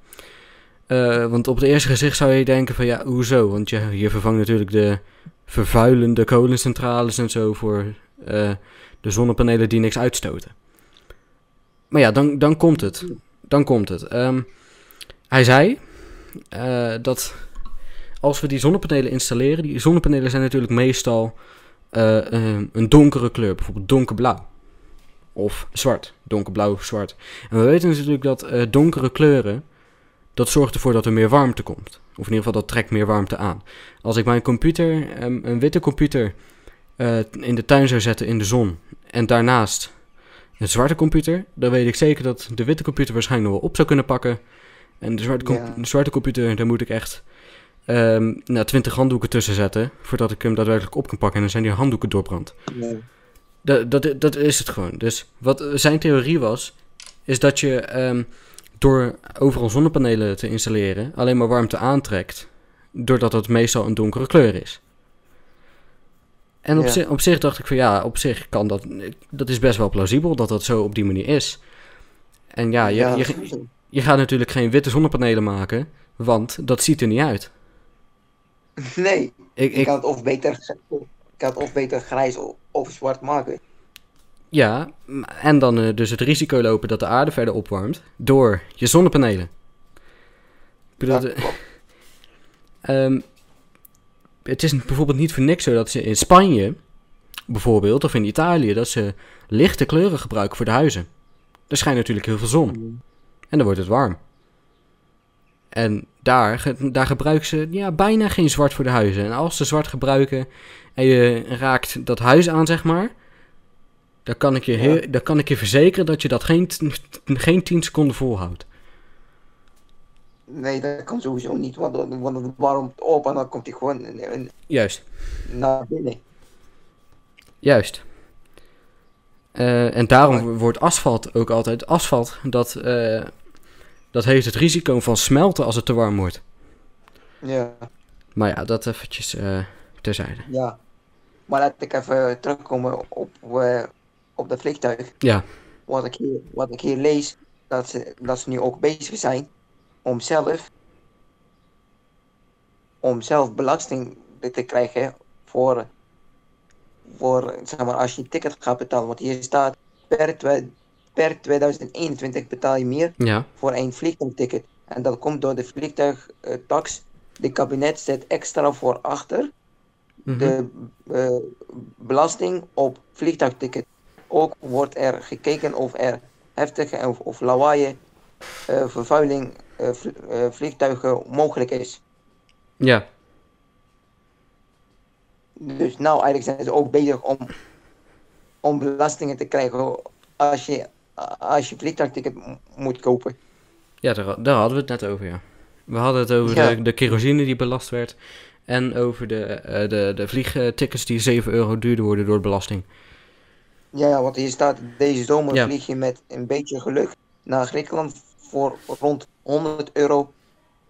Eh, want op het eerste gezicht zou je denken van ja, hoezo? Want je, je vervangt natuurlijk de vervuilende kolencentrales en zo voor eh, de zonnepanelen die niks uitstoten. Maar ja, dan, dan komt het. Dan komt het. Ehm, hij zei eh, dat als we die zonnepanelen installeren, die zonnepanelen zijn natuurlijk meestal een donkere kleur, bijvoorbeeld donkerblauw. Of zwart, donkerblauw, zwart. En we weten natuurlijk dat eh, donkere kleuren, dat zorgt ervoor dat er meer warmte komt. Of in ieder geval, dat trekt meer warmte aan. Als ik mijn computer, ehm, een witte computer, eh, in de tuin zou zetten in de zon en daarnaast een zwarte computer, dan weet ik zeker dat de witte computer waarschijnlijk nog wel op zou kunnen pakken. En de zwarte, com- Ja. de zwarte computer, daar moet ik echt ehm nou, 20 handdoeken tussen zetten voordat ik hem daadwerkelijk op kan pakken. En dan zijn die handdoeken doorbrand. Nee. Dat, dat, dat is het gewoon. Dus wat zijn theorie was, is dat je ehm, door overal zonnepanelen te installeren alleen maar warmte aantrekt, doordat het meestal een donkere kleur is. En op, Ja. zich, op zich dacht ik van ja, op zich kan dat, dat is best wel plausibel dat dat zo op die manier is. En ja, je, Ja, je, je gaat natuurlijk geen witte zonnepanelen maken, want dat ziet er niet uit. Nee, Ik, ik kan het of beter, ik kan het of beter grijs of zwart maken. Ja, en dan eh, dus het risico lopen dat de aarde verder opwarmt door je zonnepanelen. Ik bedoel, Ja, ehm, het is bijvoorbeeld niet voor niks zo dat ze in Spanje, bijvoorbeeld, of in Italië, dat ze lichte kleuren gebruiken voor de huizen. Er schijnt natuurlijk heel veel zon en dan wordt het warm. En daar, daar gebruiken ze ja, bijna geen zwart voor de huizen. En als ze zwart gebruiken en je raakt dat huis aan, zeg maar, dan kan ik je, heel, dan kan ik je verzekeren dat je dat geen, geen 10 seconden volhoudt. Nee, dat kan sowieso niet, want, dan- want het warmt op en dan komt hij gewoon in- in- Juist, naar binnen. juist. Eh, en daarom wordt asfalt ook altijd asfalt. Dat, eh, dat heeft het risico van smelten als het te warm wordt. Ja, Maar ja, dat eventjes eh, terzijde. ja. Maar laat ik even terugkomen op, eh, op dat vliegtuig. Ja, Wat ik hier, wat ik hier lees, dat ze, dat ze nu ook bezig zijn om zelf, om zelf belasting te krijgen voor, voor zeg maar, als je een ticket gaat betalen. Want hier staat per, per 2021 betaal je meer ja, voor één vliegtuigticket. En dat komt door de vliegtuigtax de kabinet zet extra voor achter Mhm. de eh, belasting op vliegtuigticket. Ook wordt er gekeken of er heftige of, of lawaai eh, vervuiling eh, vl- vliegtuigen mogelijk is. Ja, Dus nou eigenlijk zijn ze ook bezig om, om belastingen te krijgen als je, als je vliegtuigticket moet kopen. ja daar, daar hadden we het net over, ja. We hadden het over Ja. de, de kerosine die belast werd. En over de, eh, de, de vliegtickets die 7 euro duurder worden door de belasting. Ja, want hier staat deze zomer Ja. vlieg je met een beetje geluk naar Griekenland voor rond 100 euro.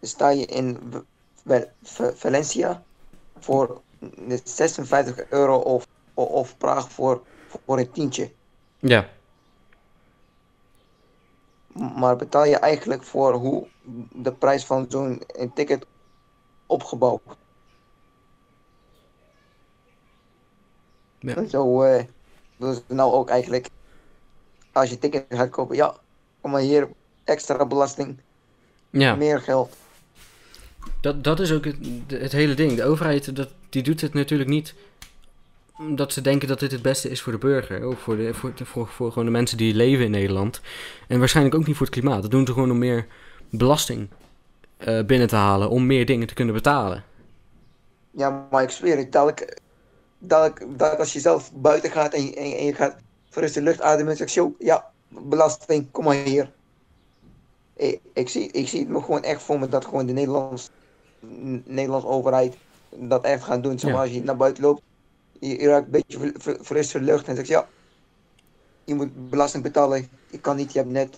Sta je in Valencia voor 56 euro of, of, Praag voor, voor een tientje. Ja, Maar betaal je eigenlijk voor hoe de prijs van zo'n een ticket opgebouwd. Ja. Zo doen ze nou ook eigenlijk. Als je ticket gaat kopen, ja, kom maar hier, extra belasting, ja. meer geld. Dat, dat is ook het, het hele ding. De overheid dat, die doet het natuurlijk niet omdat ze denken dat dit het beste is voor de burger. Ook voor, de, voor, voor, voor gewoon de mensen die leven in Nederland. En waarschijnlijk ook niet voor het klimaat. Dat doen ze gewoon om meer belasting eh, binnen te halen. Om meer dingen te kunnen betalen. Ja, maar ik zweer het, dadelijk, dadelijk, dadelijk als je zelf buiten gaat en je, en, je- en je gaat frisse lucht ademen, zeg je ja, belasting, kom maar hier. Ik, ik, zie, ik zie het me gewoon echt voor me dat gewoon de Nederlands, Nederlandse overheid dat echt gaat doen. Ja. als je naar buiten loopt, je, je ruikt een beetje fr- fr- frisse lucht en zeg je, ja, je moet belasting betalen. Je kan niet, je hebt net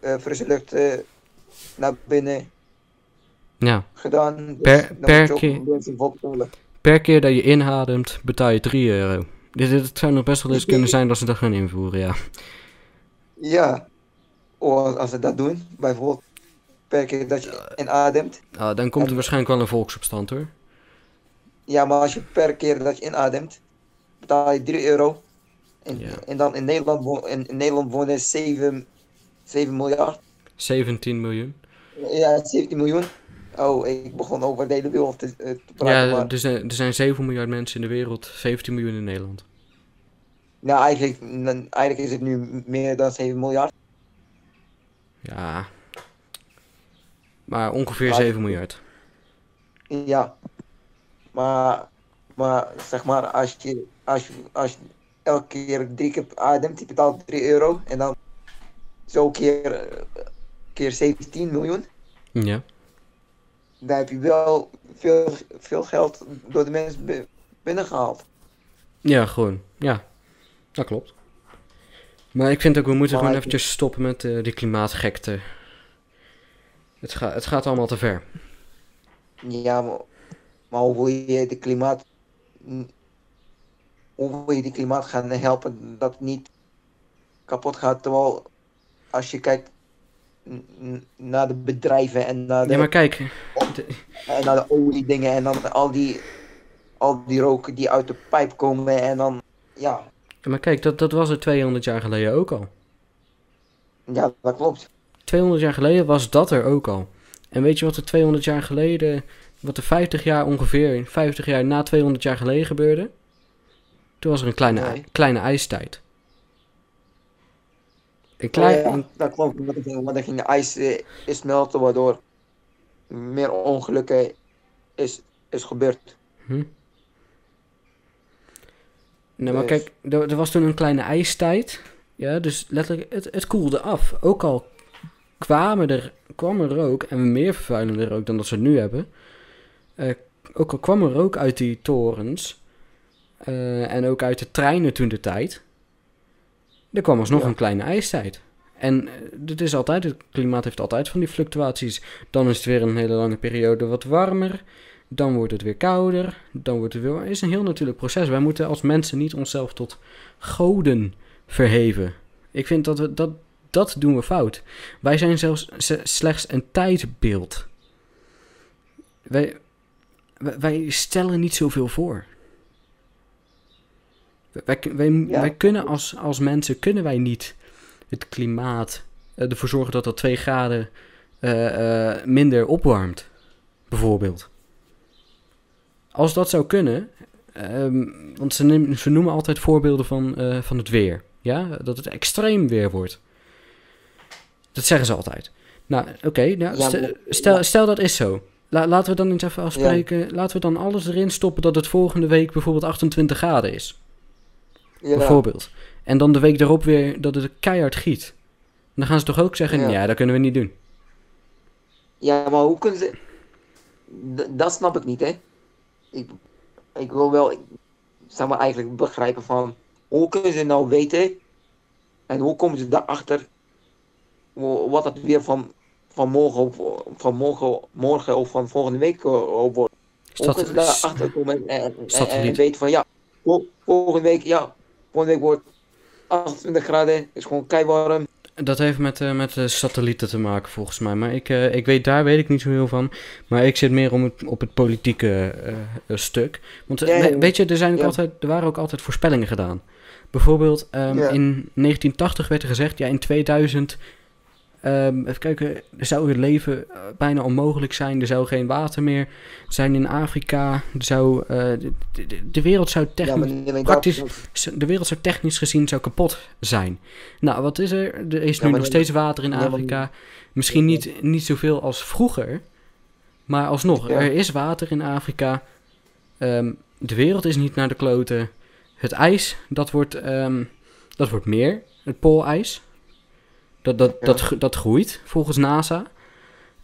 eh, frisse lucht eh, naar binnen Ja. gedaan. Dus Per- dan per moet je ook keer-. Per keer dat je inademt, betaal je 3 euro. Dit, dit zou nog best wel eens kunnen zijn dat ze dat gaan invoeren, ja. Ja, of als ze dat doen, bijvoorbeeld per keer dat je inademt. Ah, dan komt er En- waarschijnlijk wel een volksopstand hoor. Ja, maar als je per keer dat je inademt, betaal je 3 euro. En, Ja. en dan in Nederland, in Nederland wonen 7, 7 miljard. 17 miljoen. Ja, 17 miljoen. Oh, ik begon over de hele wereld te, eh, te praten. Ja, maar, er zijn, er zijn 7 miljard mensen in de wereld, 17 miljoen in Nederland. nou, eigenlijk, eigenlijk is het nu meer dan 7 miljard. Ja. Maar ongeveer Maar- 7 miljard. Ja. Maar, maar zeg maar, als je, als je, als je elke keer drie keer ademt, je betaalt 3 euro. En dan zo keer, eh, keer 17 miljoen. Ja. Dan heb je wel veel, veel geld door de mensen bi- binnengehaald. Ja, gewoon. Ja. Dat klopt. Maar ik vind ook, we moeten Maar gewoon ik- eventjes stoppen met eh, die klimaatgekte. Het, gaat het gaat allemaal te ver. Ja, maar, maar hoe wil je de klimaat... Hoe wil je die klimaat gaan helpen dat het niet kapot gaat? Terwijl als je kijkt naar de bedrijven en naar de, Ja, maar kijk. en naar de oliedingen en dan al die, al die roken die uit de pijp komen en dan... Ja, Ja, maar kijk, dat, dat was er 200 jaar geleden ook al. ja dat klopt. 200 jaar geleden was dat er ook al. En weet je wat er 200 jaar geleden, wat er 50 jaar ongeveer, 50 jaar na 200 jaar geleden gebeurde? Toen was er een kleine, Nee. kleine ijstijd. Een Oh, klein, ja, een- dat klopt, want er ging, ging ijs eh, is smelten waardoor meer ongelukken is, is gebeurd. Hm? Nee, maar Dus- kijk, er, er was toen een kleine ijstijd. Ja, dus letterlijk, het, het koelde af. Ook al kwamen er, kwam er rook, en meer vervuilende rook dan dat ze nu hebben. eh, ook al kwam er rook uit die torens. eh, en ook uit de treinen toen de tijd. Er kwam alsnog Ja. een kleine ijstijd. En eh, het is altijd, het klimaat heeft altijd van die fluctuaties. Dan is het weer een hele lange periode wat warmer. Dan wordt het weer kouder. Dan wordt het weer. Het is een heel natuurlijk proces. Wij moeten als mensen niet onszelf tot goden verheven. Ik vind dat we dat. Dat doen we fout. Wij zijn zelfs slechts een tijdbeeld. Wij, wij stellen niet zoveel voor. Wij, wij, Ja. wij kunnen als, als mensen kunnen wij niet het klimaat eh, ervoor zorgen dat dat 2 graden eh, eh, minder opwarmt. Bijvoorbeeld. Als dat zou kunnen, ehm, want ze, noemen altijd voorbeelden van, van het weer. Ja, dat het extreem weer wordt. Dat zeggen ze altijd. Nou, oké, nou, stel dat is zo. La- laten we dan eens even afspreken. Laten we dan alles erin stoppen dat het volgende week bijvoorbeeld 28 graden is. Ja, Bijvoorbeeld. En dan de week daarop weer dat het keihard giet. Dan gaan ze toch ook zeggen, ja, Ja. dat kunnen we niet doen. ja, maar hoe kunnen ze... D- dat snap ik niet, hè. Ik, ik wil wel, ik, zeg maar, eigenlijk begrijpen van... Hoe kunnen ze nou weten... En hoe komen ze daarachter... Wat het weer van, van, morgen, of, van morgen, morgen of van volgende week eh, wordt. Hoe kunnen ze daarachter komen en, en, en, en weten van... Ja, vol- volgende week, ja... Volgende week wordt 28 graden. Is gewoon keiwarm. Dat heeft met, eh, met de satellieten te maken volgens mij. Maar ik, eh, ik weet, daar weet ik niet zo heel van. Maar ik zit meer om het, op het politieke eh, eh, stuk. Want eh, Ja, weet je, er, zijn ook Ja. altijd, er waren ook altijd voorspellingen gedaan. Bijvoorbeeld ehm, Ja. in 1980 werd er gezegd, ja in 2000... ehm, even kijken, zou het leven eh, bijna onmogelijk zijn. Er zou geen water meer zijn in Afrika. Er zou, eh, de, de, de wereld zou technisch... praktisch- de wereld zou technisch gezien zou kapot zijn. Nou, wat is er? Er is Ja, nu nog steeds water in Ja, Afrika. Misschien niet, niet zoveel als vroeger. Maar alsnog, er is water in Afrika. Ehm, de wereld is niet naar de kloten. Het ijs, dat wordt, ehm, dat wordt meer. Het poolijs. Dat, dat, Ja. dat, gro- dat groeit, volgens NASA.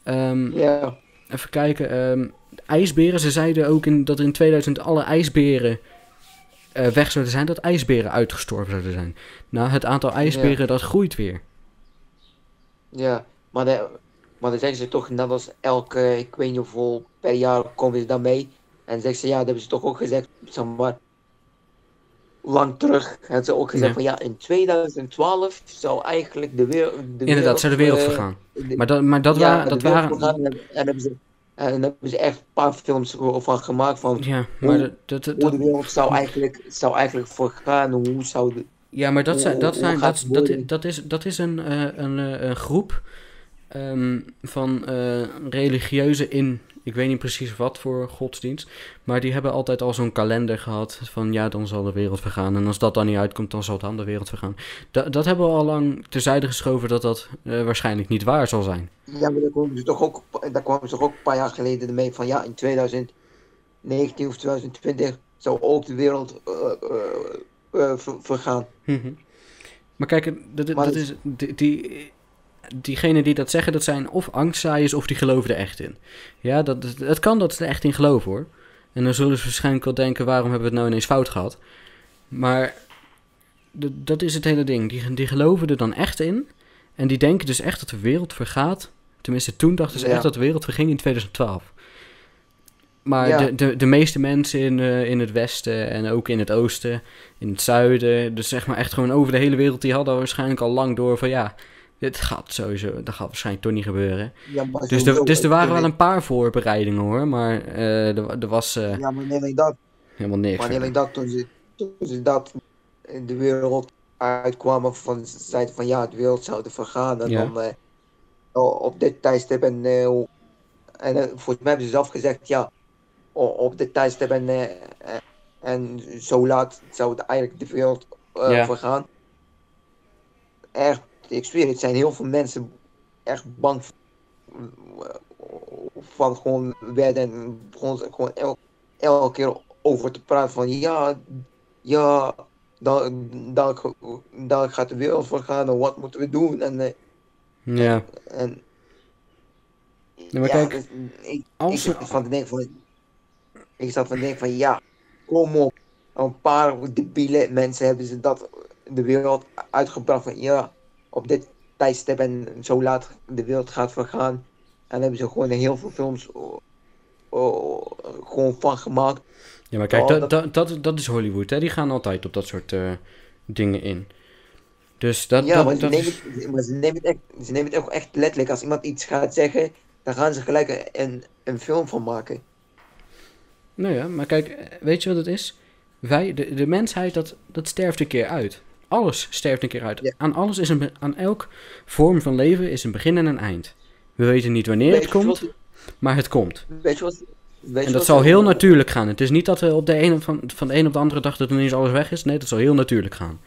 Ehm, Ja. Even kijken. ehm, ijsberen, ze zeiden ook in, dat er in 2000 alle ijsberen eh, weg zouden zijn. Dat ijsberen uitgestorven zouden zijn. Nou, het aantal ijsberen dat groeit weer. Ja, maar, de, maar dan zeggen ze toch net als elke, ik weet niet hoeveel per jaar komen ze daarmee. En zeggen ze, ja, dat hebben ze toch ook gezegd, zeg maar, lang terug. Hebben ze ook gezegd Ja. van, ja, in 2012 zou eigenlijk de wereld... De Inderdaad, zou de wereld eh, vergaan. de- Maar dat, maar dat, ja, waren, dat waren... En, en hebben ze, en hebben ze echt een paar films van gemaakt van Ja, maar, Hoe- dat, dat, hoe de wereld zou eigenlijk, zou eigenlijk vergaan. Hoe zou de... ja, maar dat, zijn, dat, zijn, dat, dat, dat, is, dat is een, eh, een, eh, een groep ehm, van eh, religieuze in... Ik weet niet precies wat voor godsdienst. Maar die hebben altijd al zo'n kalender gehad. Van ja, dan zal de wereld vergaan. En als dat dan niet uitkomt, dan zal dan de wereld vergaan. Da- dat hebben we al lang terzijde geschoven dat dat eh, waarschijnlijk niet waar zal zijn. Ja, maar daar kwamen ze toch ook, daar kwamen ze toch ook een paar jaar geleden mee van ja, in 2019 of 2020 zou ook de wereld eh, eh, ver- vergaan. Mhm. Maar kijk, dat, dat, Maar dat is, die, die, diegenen die dat zeggen, dat zijn of angstzaaiers of die geloven er echt in. Ja, dat, dat- het kan dat ze er echt in geloven hoor. En dan zullen ze waarschijnlijk wel denken, waarom hebben we het nou ineens fout gehad? Maar dat is het hele ding. Die, die geloven er dan echt in. En die denken dus echt dat de wereld vergaat. Tenminste, toen dachten ze Ja. echt dat de wereld verging in 2012. Maar Ja. de, de, de meeste mensen in, eh, in het westen en ook in het oosten, in het zuiden, dus zeg maar echt gewoon over de hele wereld, die hadden waarschijnlijk al lang door van ja, dit gaat sowieso, dat gaat waarschijnlijk toch niet gebeuren. Ja, maar Dus, er, dus er waren wel een paar voorbereidingen hoor, maar eh, er, er was eh, Ja, maar niet alleen dat. helemaal niks. Maar niet alleen dat, toen ze, toen ze dat in de wereld uitkwamen van, ze zeiden van ja, de wereld zou er vergaan. En Ja. dan eh, op dit tijdstip en, en volgens mij hebben ze zelf gezegd ja, op dit tijdstip en, en zo laat zou het eigenlijk de wereld Ja. vergaan. Echt, ik zweer, het zijn heel veel mensen echt bang van gewoon werden en begonnen ze gewoon el- elke keer over te praten van ja, ja, dan, dan, dan gaat de wereld vergaan en wat moeten we doen en, eh, Ja, en Ja, maar ja, kijk, dus ik, ik als zat we- van te denken van ik zat van te denken van ja, kom op, een paar debiele mensen hebben ze dat de wereld uitgebracht van ja, op dit tijdstip en zo laat de wereld gaat vergaan en hebben ze gewoon heel veel films oh, oh, gewoon van gemaakt. ja maar kijk, Oh, dat, dat- dat, is Hollywood, hè? die gaan altijd op dat soort eh, dingen in. Dus dat, Ja, dat, maar, ze dat nemen, is... het, maar ze, nemen het echt, ze nemen het ook echt letterlijk. Als iemand iets gaat zeggen, dan gaan ze gelijk een, een film van maken. Nou ja, maar kijk, eh, weet je wat het is? Wij, de, de mensheid, dat, dat sterft een keer uit. Alles sterft een keer uit. Ja. Aan alles is een, aan elk vorm van leven is een begin en een eind. We weten niet wanneer het Weet komt. wat- Maar het komt. Weet je wat... Weet En dat zal heel natuurlijk gaan. Het is niet dat we op de ene, van, van de een op de andere dag dat ineens alles weg is. Nee, dat zal heel natuurlijk gaan.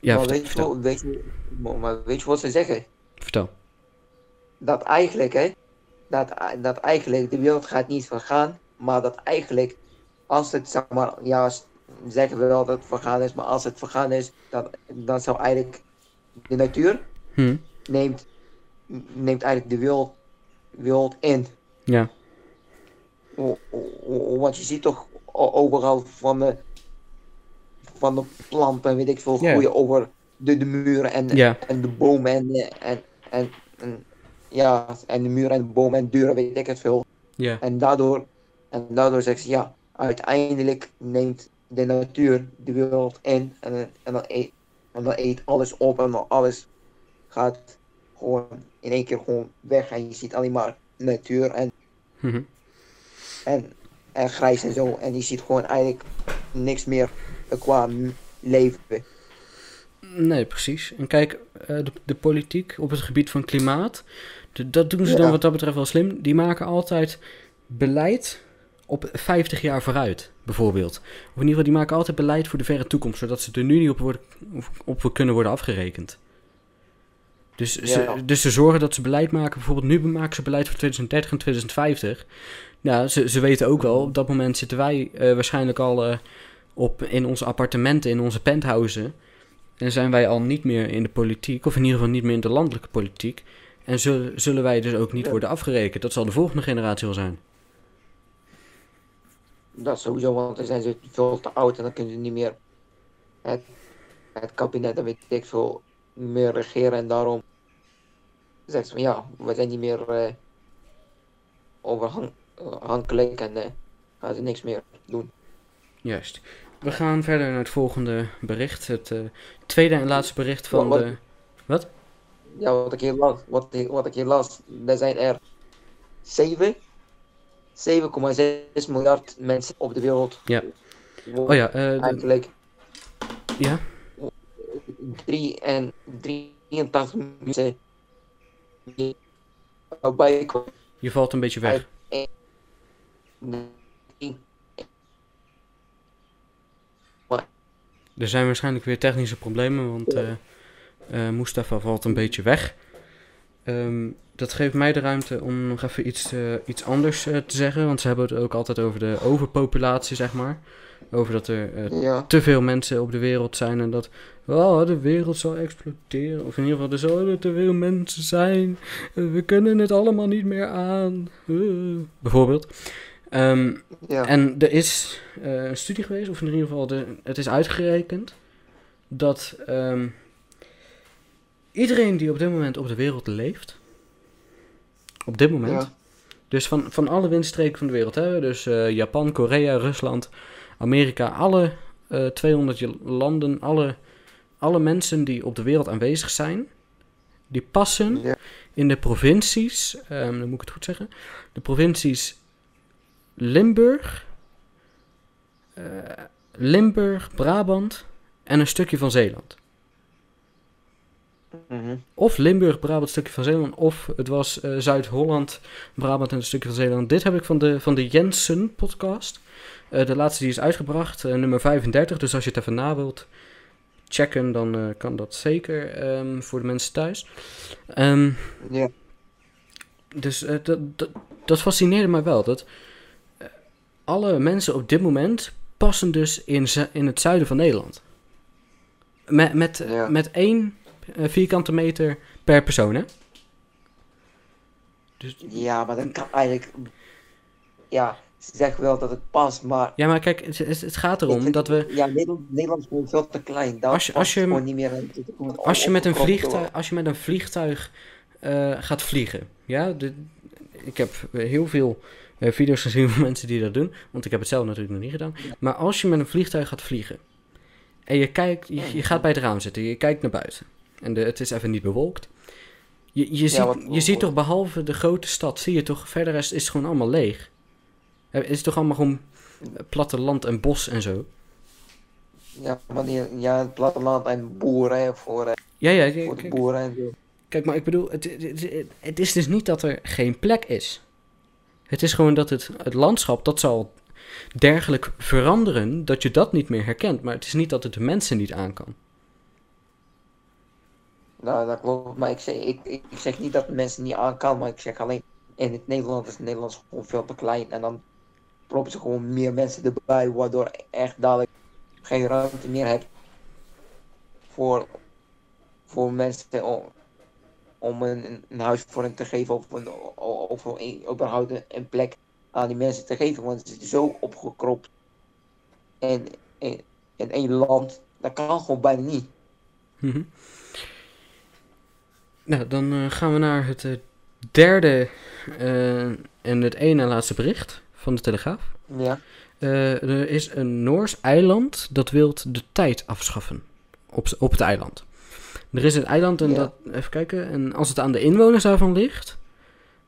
Ja, maar vertel. weet, je, vertel. wat- weet, je, maar- maar weet je wat ze zeggen? vertel. Dat eigenlijk, hè, dat, dat eigenlijk de wereld gaat niet vergaan, maar dat eigenlijk, als het, zeg maar, ja, zeggen we wel dat het vergaan is, maar als het vergaan is, dat, dan zou eigenlijk de natuur Hm. neemt, neemt eigenlijk de wereld, wereld in. Ja. O- o- o- Want je ziet toch overal van de, van de planten, weet ik veel, groeien over de, de muren en, en de bomen en, en, en, en, ja, en de muren en de bomen en deuren, weet ik het veel. Ja. En daardoor, en daardoor zeggen ze ja, uiteindelijk neemt de natuur de wereld in en, en, dan, eet, en dan eet alles op en dan alles gaat gewoon in één keer gewoon weg en je ziet alleen maar natuur en, Mhm. en, en grijs en zo en je ziet gewoon eigenlijk niks meer qua leven. Nee, precies. En kijk, eh, de, de politiek op het gebied van klimaat, de- dat doen ze Ja. dan wat dat betreft wel slim. Die maken altijd beleid op 50 jaar vooruit, bijvoorbeeld. Of in ieder geval, die maken altijd beleid voor de verre toekomst, zodat ze er nu niet op, worden, op, kunnen worden afgerekend. Dus, Ja. ze, dus ze zorgen dat ze beleid maken. Bijvoorbeeld nu maken ze beleid voor 2030 en 2050. Ja, ze, ze weten ook wel, op dat moment zitten wij eh, waarschijnlijk al eh, op, in onze appartementen, in onze penthousen. En zijn wij al niet meer in de politiek, of in ieder geval niet meer in de landelijke politiek. En zullen, zullen wij dus ook niet Ja. worden afgerekend. Dat zal de volgende generatie wel zijn. Dat sowieso, want dan zijn ze veel te oud en dan kunnen ze niet meer het, het kabinet en weet ik veel meer regeren en daarom zeggen ze van ja, we zijn niet meer eh overhankelijk en eh, gaan ze niks meer doen. Juist. We gaan verder naar het volgende bericht. Het eh, tweede en laatste bericht van Wat- de... Wat? Ja, wat ik hier las, wat, wat ik hier las, er zijn er 7, 7,6 miljard mensen op de wereld. Ja. Oh ja, eh, de- Eigenlijk ja. 3 en 83 mensen die erbij komen. Je valt een beetje weg. Er zijn waarschijnlijk weer technische problemen, want eh eh, Mustafa valt een beetje weg. Ehm, dat geeft mij de ruimte om nog even iets, eh, iets anders eh, te zeggen, want ze hebben het ook altijd over de overpopulatie, zeg maar. Over dat er eh, Ja, te veel mensen op de wereld zijn en dat oh, de wereld zal exploderen. Of in ieder geval, er zullen te veel mensen zijn. We kunnen het allemaal niet meer aan. Bijvoorbeeld. Ehm, ja. en er is een studie geweest, of in ieder geval, de, het is uitgerekend dat ehm, iedereen die op dit moment op de wereld leeft, op dit moment, Ja. dus van, van alle windstreken van de wereld, hè, dus eh, Japan, Korea, Rusland, Amerika, alle eh 200 je- landen, alle, alle mensen die op de wereld aanwezig zijn, die passen Ja. in de provincies, ehm, dan moet ik het goed zeggen, de provincies Limburg, eh, Limburg, Brabant en een stukje van Zeeland. Mhm. Of Limburg, Brabant, een stukje van Zeeland. Of het was eh, Zuid-Holland, Brabant en een stukje van Zeeland. Dit heb ik van de, van de Jensen podcast. Eh, de laatste die is uitgebracht, eh, nummer 35. Dus als je het even na wilt checken, dan kan dat zeker ehm, voor de mensen thuis. Ja. dus dat, dat, dat fascineerde mij wel. Dat alle mensen op dit moment passen dus in, in het zuiden van Nederland. Met, met, met één vierkante meter per persoon, hè? Dus, ja, maar dat kan eigenlijk. Ja, ze zeggen wel dat het past, maar. ja, maar kijk, het, het gaat erom dat we... Ja, Nederland, Nederland is gewoon veel te klein. Daar Als je- als je gewoon niet meer Als je met een vliegtuig, als je met een vliegtuig gaat vliegen, ja, de, ik heb heel veel eh, video's gezien van mensen die dat doen, want ik heb het zelf natuurlijk nog niet gedaan. Maar als je met een vliegtuig gaat vliegen en je kijkt, je, je gaat bij het raam zitten, je kijkt naar buiten en de, het is even niet bewolkt. Je, je, ziet, wat- je ziet toch behalve de grote stad, zie je toch, verder is, is het gewoon allemaal leeg. Het is toch allemaal gewoon platteland en bos en zo. Ja, wanneer, ja, het platteland en boeren, voor, eh, Ja, ja, ja, voor de kijk. boeren en zo. Kijk, maar ik bedoel, het, het, het- het is dus niet dat er geen plek is. Het is gewoon dat het, het landschap, dat zal dergelijk veranderen dat je dat niet meer herkent. Maar het is niet dat het de mensen niet aan kan. Nou, dat klopt. Maar ik zeg, ik, ik, zeg niet dat mensen niet aan kan, maar ik zeg alleen in het Nederland is het Nederlands gewoon veel te klein. En dan proppen ze gewoon meer mensen erbij, waardoor echt dadelijk geen ruimte meer hebt voor, voor mensen om, om een, een huisvorming te geven of, een, of een, überhaupt een, een plek aan die mensen te geven. Want ze zitten zo opgekropt in, in, in één land. Dat kan gewoon bijna niet. Mhm. Nou, dan eh, gaan we naar het eh, derde eh, en het ene laatste bericht van de Telegraaf. Ja. Er is een Noors eiland dat wil de tijd afschaffen op, op het eiland. Er is een eiland en Ja. dat, even kijken, en als het aan de inwoners daarvan ligt,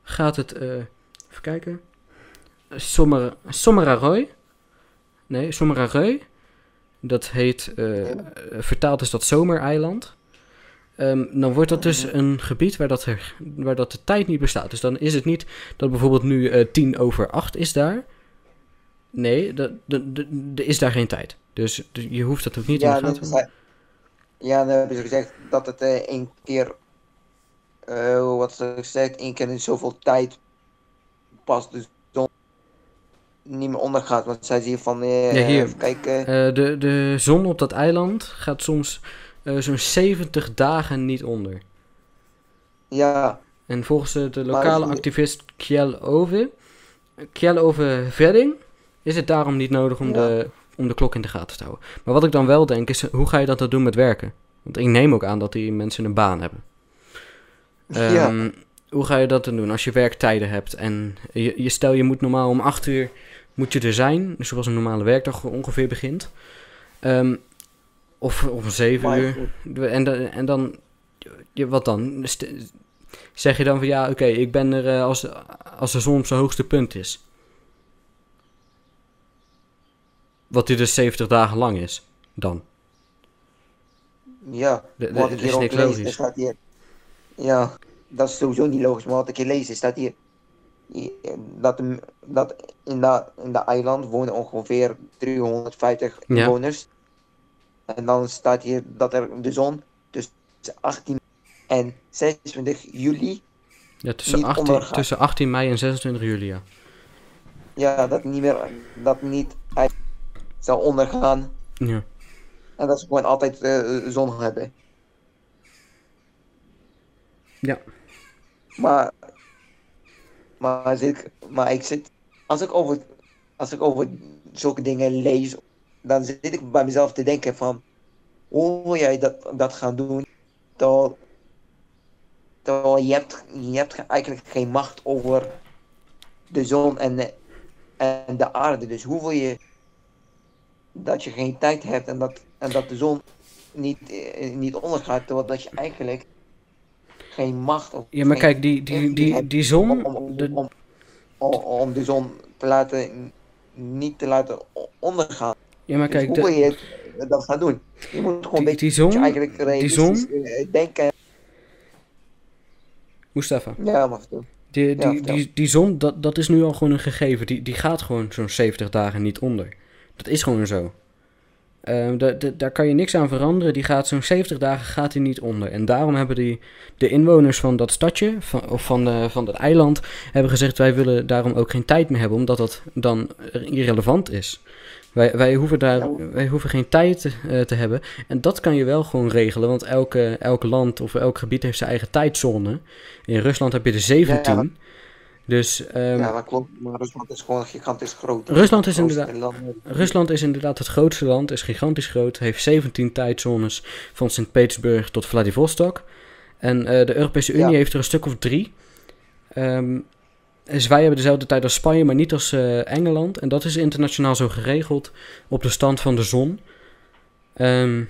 gaat het, even kijken, Sommer, Sommeraroy, nee, Sommeraroy, dat heet, vertaald is dat Zomereiland. Ehm, dan wordt dat dus een gebied waar dat, er, waar dat de tijd niet bestaat. Dus dan is het niet dat bijvoorbeeld nu eh, tien over acht is daar. Nee, er is daar geen tijd. Dus je hoeft dat ook niet Ja, in de gaten te zei- ja, dan hebben ze gezegd dat het eh, één keer, eh, wat ze gezegd, één keer in zoveel tijd pas de zon niet meer ondergaat. Want zij zien van, Ja, hier. even kijken, de, de zon op dat eiland gaat soms eh, zo'n 70 dagen niet onder. ja, En volgens de, Maar lokale is- activist Kjell Ove, Kjell Ove Vedding, is het daarom niet nodig om, Ja. de, om de klok in de gaten te houden. Maar wat ik dan wel denk is, hoe ga je dat dan doen met werken? Want ik neem ook aan dat die mensen een baan hebben. Ja. Ehm, Hoe ga je dat dan doen als je werktijden hebt en je, je stel je moet normaal om 8 uur moet je er zijn, dus zoals een normale werkdag ongeveer begint. Ehm, of om 7 Maar uur. En, dan- en dan, wat dan? Zeg je dan van ja, oké, ik ben er eh, als, als de zon op zijn hoogste punt is. Wat die dus 70 dagen lang is, dan. ja, De- de- wat dat ik is hier ook lees, er staat hier, ja, dat is sowieso niet logisch, maar wat ik hier lees, staat hier, dat, dat in, de, in de eiland wonen ongeveer 350 Ja. inwoners. En dan staat hier dat er de zon tussen 18 en 26 juli, Ja, tussen Niet 18, ondergaan. tussen 18 mei en 26 juli, ja. ja, dat niet meer, dat niet zal ondergaan. ja. En dat ze gewoon altijd eh, zon hebben. Ja. Maar, maar, ik, maar ik zit, als ik, over, als ik over zulke dingen lees, dan zit ik bij mezelf te denken van, hoe wil jij dat, dat gaan doen, terwijl, terwijl je, hebt, je hebt ge- eigenlijk geen macht over de zon en de, en de aarde. Dus hoe wil je dat je geen tijd hebt en dat, en dat de zon niet, eh, niet ondergaat, terwijl dat je eigenlijk geen macht of Ja, maar kijk, die, die, die, die zon, om, de- om, om, de zon te laten, niet te laten ondergaan. Ja, maar Dus kijk, hoe de- wil je dat gaan doen? Je moet gewoon Die- een beetje die zon- eigenlijk realistisch zon- eh, denken. Mustafa, Ja, mag doen. die, die, die, die zon, dat, dat is nu al gewoon een gegeven. Die, die gaat gewoon zo'n 70 dagen niet onder. Dat is gewoon zo. Ehm, da- da- daar kan je niks aan veranderen. Die gaat zo'n 70 dagen gaat die niet onder. En daarom hebben die, de inwoners van dat stadje, van, of van, eh, van dat eiland, hebben gezegd: wij willen daarom ook geen tijd meer hebben, omdat dat dan irrelevant is. Wij, wij, hoeven daar, wij hoeven geen tijd eh, te hebben. En dat kan je wel gewoon regelen, want elke, elk land of elk gebied heeft zijn eigen tijdzone. In Rusland heb je er 17. Ja, Dus ehm, ja, dat klopt. Maar Rusland is gewoon gigantisch groot. Rusland is inderdaad- land. Rusland is inderdaad het grootste land, is gigantisch groot, heeft 17 tijdzones van Sint-Petersburg tot Vladivostok. En eh, de Europese Unie Ja. heeft er een stuk of drie. Ehm, dus wij hebben dezelfde tijd als Spanje, maar niet als eh, Engeland. En dat is internationaal zo geregeld op de stand van de zon. Ehm,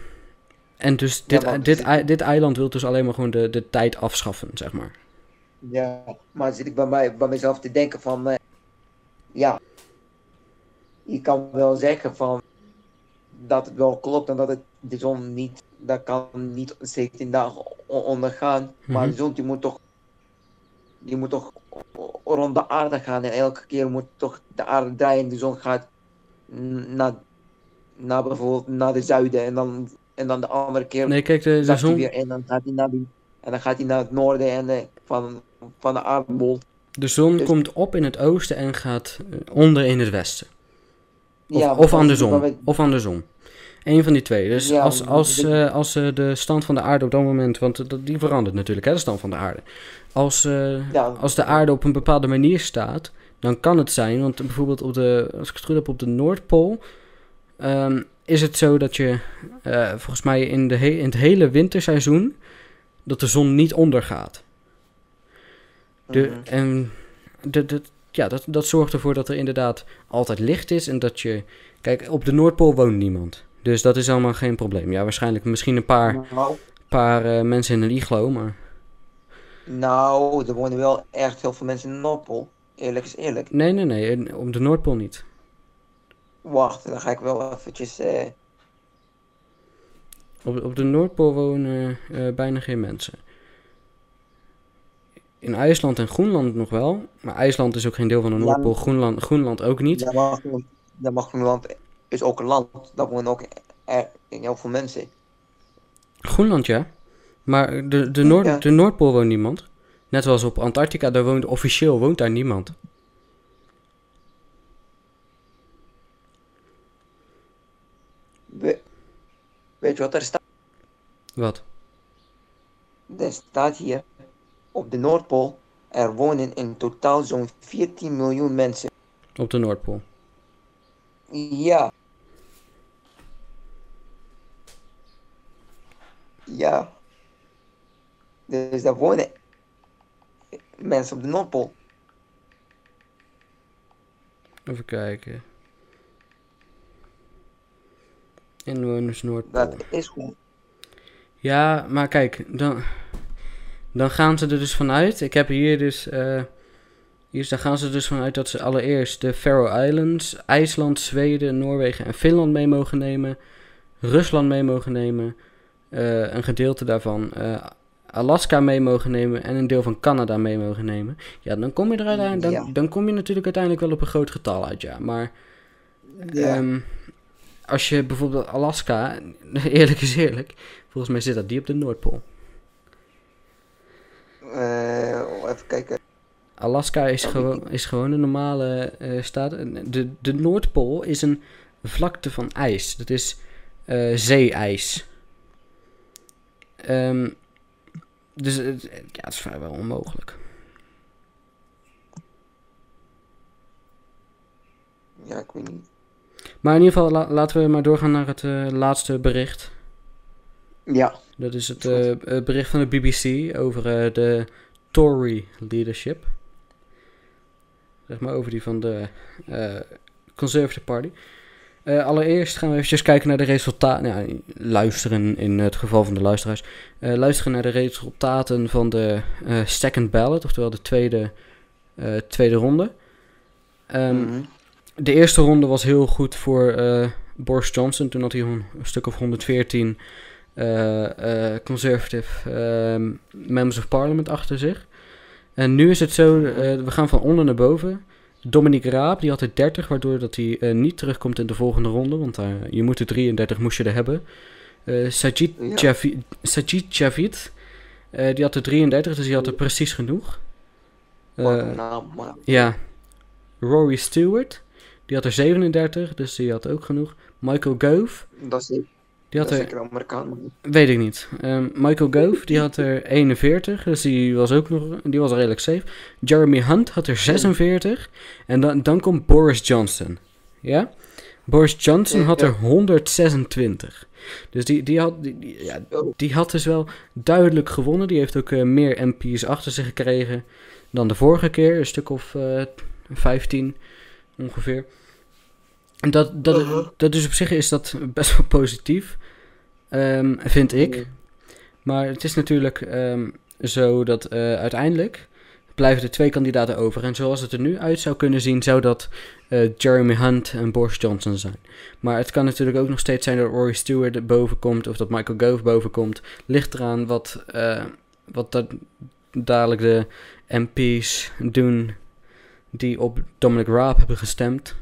en dus dit, dit, dit eiland wil dus alleen maar gewoon de, de tijd afschaffen, zeg maar. Ja, maar zit ik bij, mij, bij mezelf te denken van, eh, ja, je kan wel zeggen van dat het wel klopt en dat het de zon niet, dat kan niet 17 dagen ondergaan. Maar Mhm. de zon die moet toch, die moet toch rond de aarde gaan. En elke keer moet toch de aarde draaien. De zon gaat naar, naar bijvoorbeeld naar de zuiden. En dan, en dan de andere keer Nee, kijk, de, de zon, weer en dan gaat hij naar, die, en dan gaat hij naar het noorden en de, van, van de aardbol. de zon dus- komt op in het oosten en gaat eh, onder in het westen. Of, Ja, of andersom. we- Of andersom. Eén van die twee. Dus Ja, als, als, eh, als eh, de stand van de aarde op dat moment... Want dat- die verandert natuurlijk, hè, de stand van de aarde. Als, eh, Ja. als de aarde op een bepaalde manier staat... dan kan het zijn... want bijvoorbeeld op de, als ik het goed heb op de Noordpool... ehm, is het zo dat je volgens mij in, de he- in het hele winterseizoen... dat de zon niet ondergaat. De, Mhm. En de, de, ja, dat, dat zorgt ervoor dat er inderdaad altijd licht is en dat je... Kijk, op de Noordpool woont niemand. Dus dat is allemaal geen probleem. Ja, waarschijnlijk misschien een paar, Nou, paar eh, mensen in een iglo, maar... nou, er wonen wel echt heel veel mensen in de Noordpool. Eerlijk is eerlijk. Nee, nee, nee, op de Noordpool niet. Wacht, dan ga ik wel eventjes... eh, Op, op de Noordpool wonen eh, bijna geen mensen. In IJsland en Groenland nog wel. Maar IJsland is ook geen deel van de Ja. Noordpool. Groenland, Groenland ook niet. Ja, Groen- ja, maar Groenland is ook een land. Daar wonen ook er, heel veel mensen. Groenland, ja. Maar de, de, Noord, Ja. de Noordpool woont niemand. Net zoals op Antarctica, daar woont officieel woont daar niemand. We- weet je wat er staat? Wat? Er staat hier op de Noordpool. Er wonen in totaal zo'n 14 miljoen mensen. Op de Noordpool. Ja. Ja. Dus daar wonen mensen op de Noordpool. Even kijken. Inwoners Noordpool. Dat is gewoon. Ja, maar kijk, dan, dan gaan ze er dus vanuit. Ik heb hier dus. eh hier, dan gaan ze dus vanuit dat ze allereerst de Faroe Islands, IJsland, Zweden, Noorwegen en Finland mee mogen nemen. Rusland mee mogen nemen. eh, een gedeelte daarvan. eh, Alaska mee mogen nemen en een deel van Canada mee mogen nemen. Ja, dan kom je er uiteindelijk, dan, Ja. dan kom je natuurlijk uiteindelijk wel op een groot getal uit, ja. Maar Ja. Ehm, als je bijvoorbeeld Alaska, eerlijk is eerlijk, volgens mij zit dat die op de Noordpool. Eh, even kijken. Alaska is, Oh, gewoon is gewoon een normale eh, staat. De, de Noordpool is een vlakte van ijs. Dat is eh, zeeijs. Ehm, dus ja, het is vrijwel onmogelijk. Ja, ik weet niet. Maar in ieder geval, la- laten we maar doorgaan naar het eh, laatste bericht. Ja. Dat is het bericht van de BBC over de Tory leadership. Zeg maar over die van de eh, Conservative Party. Eh, allereerst gaan we eventjes kijken naar de resultaten. Nou, luisteren in het geval van de luisteraars. Eh, luisteren naar de resultaten van de second ballot, oftewel de tweede, tweede ronde. Ehm, Mhm. de eerste ronde was heel goed voor Boris Johnson. Toen had hij een, een stuk of 114 eh, eh, conservative ehm, members of parliament achter zich. En nu is het zo, eh, we gaan van onder naar boven. Dominique Raab, die had er 30, waardoor dat hij eh, niet terugkomt in de volgende ronde. Want eh, je moet er 33, moest je er hebben. Sajid, Ja. Javid, Sajid Javid, die had er 33, dus die had er precies genoeg. Ja. Rory Stewart. Die had er 37, dus die had ook genoeg. Michael Gove. Dat is, Die dat had is er, Amerikaan. weet ik niet. Ehm, Michael Gove, die had er 41, dus die was ook nog, die was redelijk safe. Jeremy Hunt had er 46. En dan, dan komt Boris Johnson. Ja? Boris Johnson had er 126. Dus die, die, had, die, die- ja, Oh. die had dus wel duidelijk gewonnen. Die heeft ook eh, meer MP's achter zich gekregen dan de vorige keer. Een stuk of eh 15 ongeveer. En dat, dat, Uh-huh. dat is op zich is dat best wel positief, ehm, vind ik. Maar het is natuurlijk ehm, zo dat eh, uiteindelijk blijven er twee kandidaten over. En zoals het er nu uit zou kunnen zien, zou dat eh, Jeremy Hunt en Boris Johnson zijn. Maar het kan natuurlijk ook nog steeds zijn dat Rory Stewart er boven komt of dat Michael Gove boven komt. Ligt eraan wat, eh, wat dat dadelijk de MP's doen die op Dominic Raab hebben gestemd.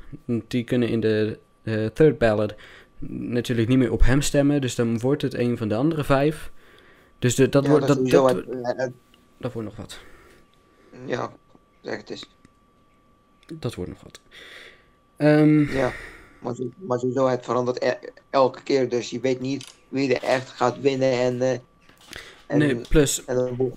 Die kunnen in de third ballot natuurlijk niet meer op hem stemmen. Dus dan wordt het een van de andere vijf. Dus de, dat, Ja, wordt, dat dat, dat, sowieso het- het- dat wordt nog wat. ja, zeg het eens. Dat wordt nog wat. Ehm, Ja, maar, zo- maar sowieso, het verandert e- elke keer. Dus je weet niet wie er echt gaat winnen en, eh, en, nee, plus, en dan bo-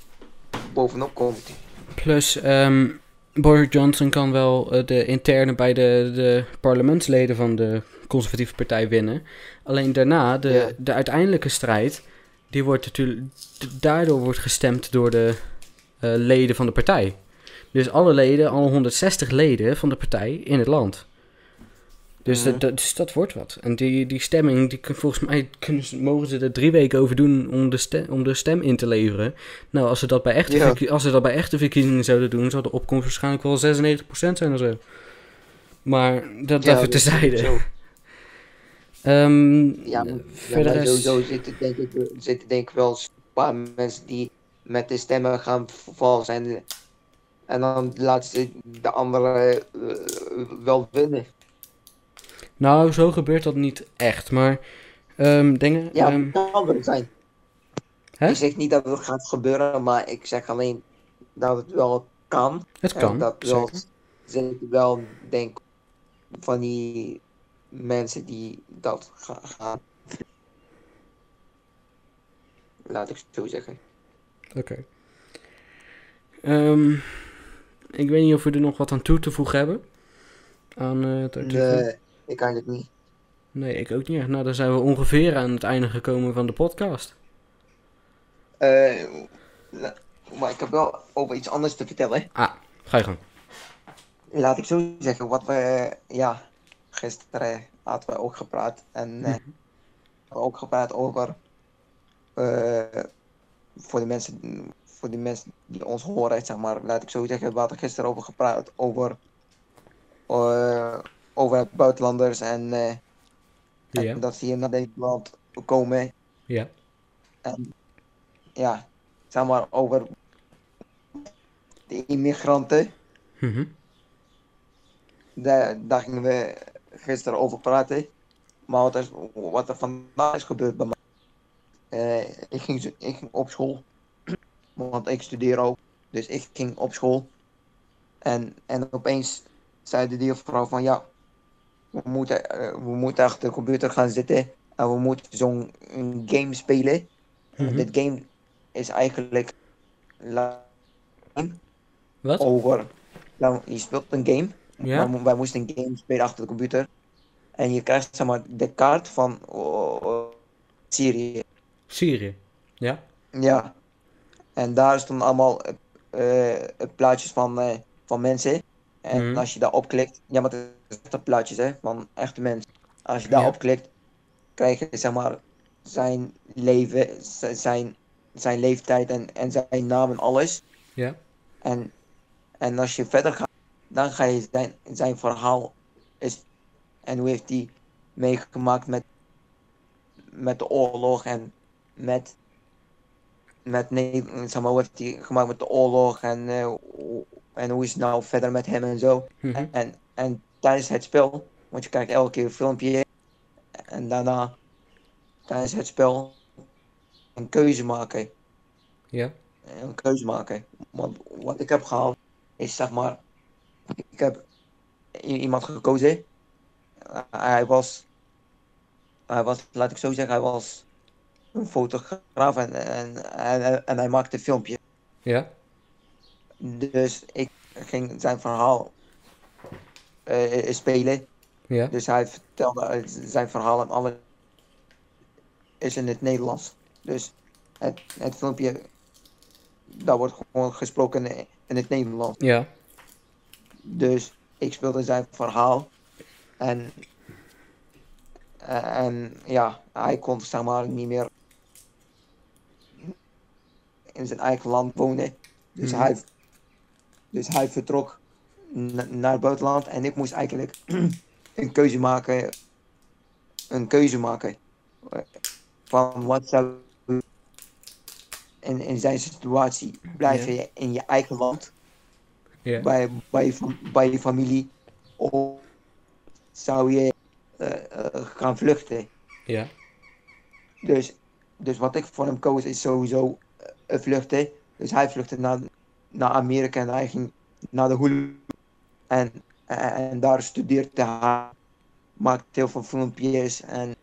bovenop komt. plus ehm, Boris Johnson kan wel eh, de interne bij de, de parlementsleden van de conservatieve partij winnen. Alleen daarna, de, Ja. de uiteindelijke strijd, die wordt natuurlijk, daardoor wordt gestemd door de eh, leden van de partij. Dus alle leden, alle 160 leden van de partij in het land. Dus, Mhm. dat, dus dat wordt wat. En die, die stemming, die, volgens mij kunnen mogen ze er drie weken over doen om de, stem, om de stem in te leveren. Nou, als ze, dat bij echte Ja. als ze dat bij echte verkiezingen zouden doen, zou de opkomst waarschijnlijk wel 96% zijn of zo. Maar dat Ja, even terzijde. zo. Ehm Ja, maar, ja, verder maar sowieso zitten denk, ik, zitten denk ik wel een paar mensen die met de stemmen gaan vallen zijn. En dan laten ze de anderen eh, wel winnen. Nou, zo gebeurt dat niet echt, maar ehm, dingen... Ja, ehm, het kan er zijn. Hè? Ik zeg niet dat het gaat gebeuren, maar ik zeg alleen dat het wel kan. het En kan, dat wel, zeker. wel, denk van die mensen die dat ga- gaan. Laat ik zo zeggen. Oké. Ehm, ik weet niet of we er nog wat aan toe te voegen hebben. Aan eh, het artikel. Nee, ik het niet. Nee, ik ook niet. Nou, dan zijn we ongeveer aan het einde gekomen van de podcast. Eh, maar ik heb wel over iets anders te vertellen. Ah, ga je gang. Laat ik zo zeggen, wat we, ja, gisteren hadden we ook gepraat. En eh, we hebben ook gepraat over, eh, voor, de mensen, voor de mensen die ons horen, zeg maar, laat ik zo zeggen, we hadden gisteren over gepraat, over, eh, over buitenlanders en, dat ze hier naar Nederland komen. ja. En ja, zeg maar, over de immigranten. Mhm. Daar, daar gingen we gisteren over praten. Maar wat er, wat er vandaag is gebeurd bij mij. Eh, ik, ging, ik ging op school. Want ik studeer ook. Dus ik ging op school. En, en opeens zei de juffrouw van ja. We moeten, eh, we moeten achter de computer gaan zitten. En we moeten zo'n game spelen. Mhm. Dit game is eigenlijk Wat? over. Nou, je speelt een game. Ja? Wij, wij moesten een game spelen achter de computer. En je krijgt zeg maar de kaart van oh, oh, Syrië. Syrië. Ja? Ja. En daar stonden allemaal eh, plaatjes van, eh, van mensen. En Mhm. als je daarop klikt, ja, maar het is echte plaatjes hè, van echte mensen. Als je daarop Ja. klikt, krijg je zeg maar zijn leven, zijn, zijn leeftijd en, en zijn naam en alles. Ja. En, en als je verder gaat, dan ga je zijn, zijn verhaal is en hoe heeft hij meegemaakt met, met de oorlog en met, met nee, zeg maar, hoe heeft hij gemaakt met de oorlog en, eh, hoe- en hoe is het nou verder met hem en zo. Mhm. En, en tijdens het spel, want je krijgt elke keer een filmpje en daarna tijdens het spel een keuze maken Ja. een keuze maken. Want wat ik heb gehaald is zeg maar, ik heb iemand gekozen. Hij was, hij was, laat ik zo zeggen, hij was een fotograaf en, en, en, en hij maakte een filmpje. Ja. Dus ik ging zijn verhaal eh, spelen. Ja. Dus hij vertelde uit zijn verhaal en alle is in het Nederlands. Dus het, het filmpje, daar wordt gewoon gesproken in het Nederlands. Ja. Dus ik speelde zijn verhaal. En, eh, en ja, hij kon zeg maar niet meer in zijn eigen land wonen. Dus Mhm. hij, Dus hij vertrok na- naar het buitenland en ik moest eigenlijk een keuze maken. Een keuze maken. eh, Van wat zou in, in zijn situatie blijven je in je eigen land, Bij, bij, bij familie, of zou je eh, eh, gaan vluchten? Ja. Dus, dus wat ik voor hem koos is sowieso eh, vluchten. Dus hij vluchtte naar, naar Amerika en hij ging naar de Hulu. En, en, en daar studeerde hij. Maakt heel veel filmpjes. En,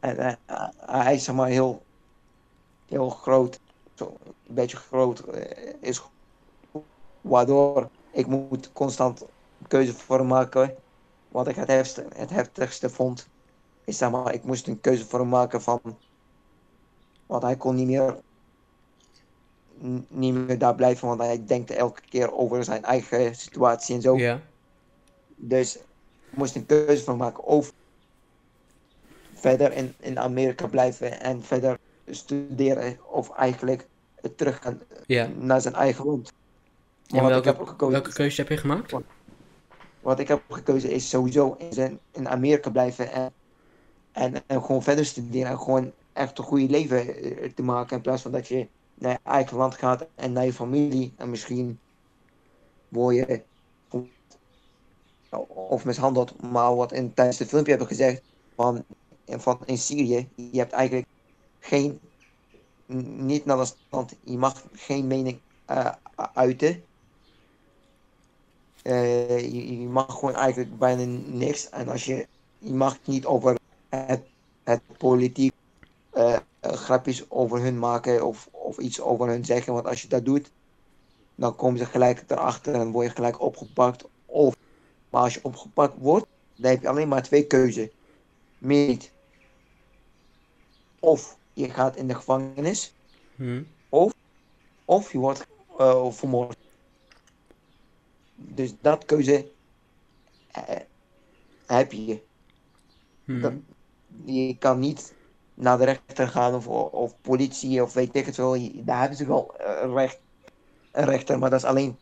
en, en, hij is zeg maar heel, heel groot. Zo, een beetje groot is. Waardoor ik moet constant keuze voor hem maken. Wat ik het heftigste, het heftigste vond is zeg maar, ik moest een keuze voor maken van, want hij kon niet meer, niet meer daar blijven, want hij denkt elke keer over zijn eigen situatie en zo. Ja. Dus ik moest een keuze voor maken of verder in, in Amerika blijven en verder studeren of eigenlijk terug gaan Ja. naar zijn eigen land. En Maar wat ik heb welke, gekozen welke keuze heb je gemaakt? wat ik heb gekozen is sowieso in, in Amerika blijven en, en, en gewoon verder studeren en gewoon echt een goede leven eh, te maken in plaats van dat je naar je eigen land gaat en naar je familie en misschien word je of mishandeld, maar wat in tijdens het filmpje hebben gezegd van, van in Syrië, je hebt eigenlijk geen, niet naar dat land, je mag geen mening eh, uiten. Eh, je, je mag gewoon eigenlijk bijna niks. En als je, je mag niet over het, het politiek eh, grapjes over hun maken of, of iets over hun zeggen. Want als je dat doet, dan komen ze gelijk erachter en word je gelijk opgepakt. Of, maar als je opgepakt wordt, dan heb je alleen maar twee keuzes. Meer niet. Of je gaat in de gevangenis, Hm. of je wordt eh, vermoord. Dus dat keuze eh, heb je. Hm. Dat, je kan niet naar de rechter gaan of, of politie of weet ik het wel. Daar hebben ze wel eh, recht, een rechter, maar dat is alleen,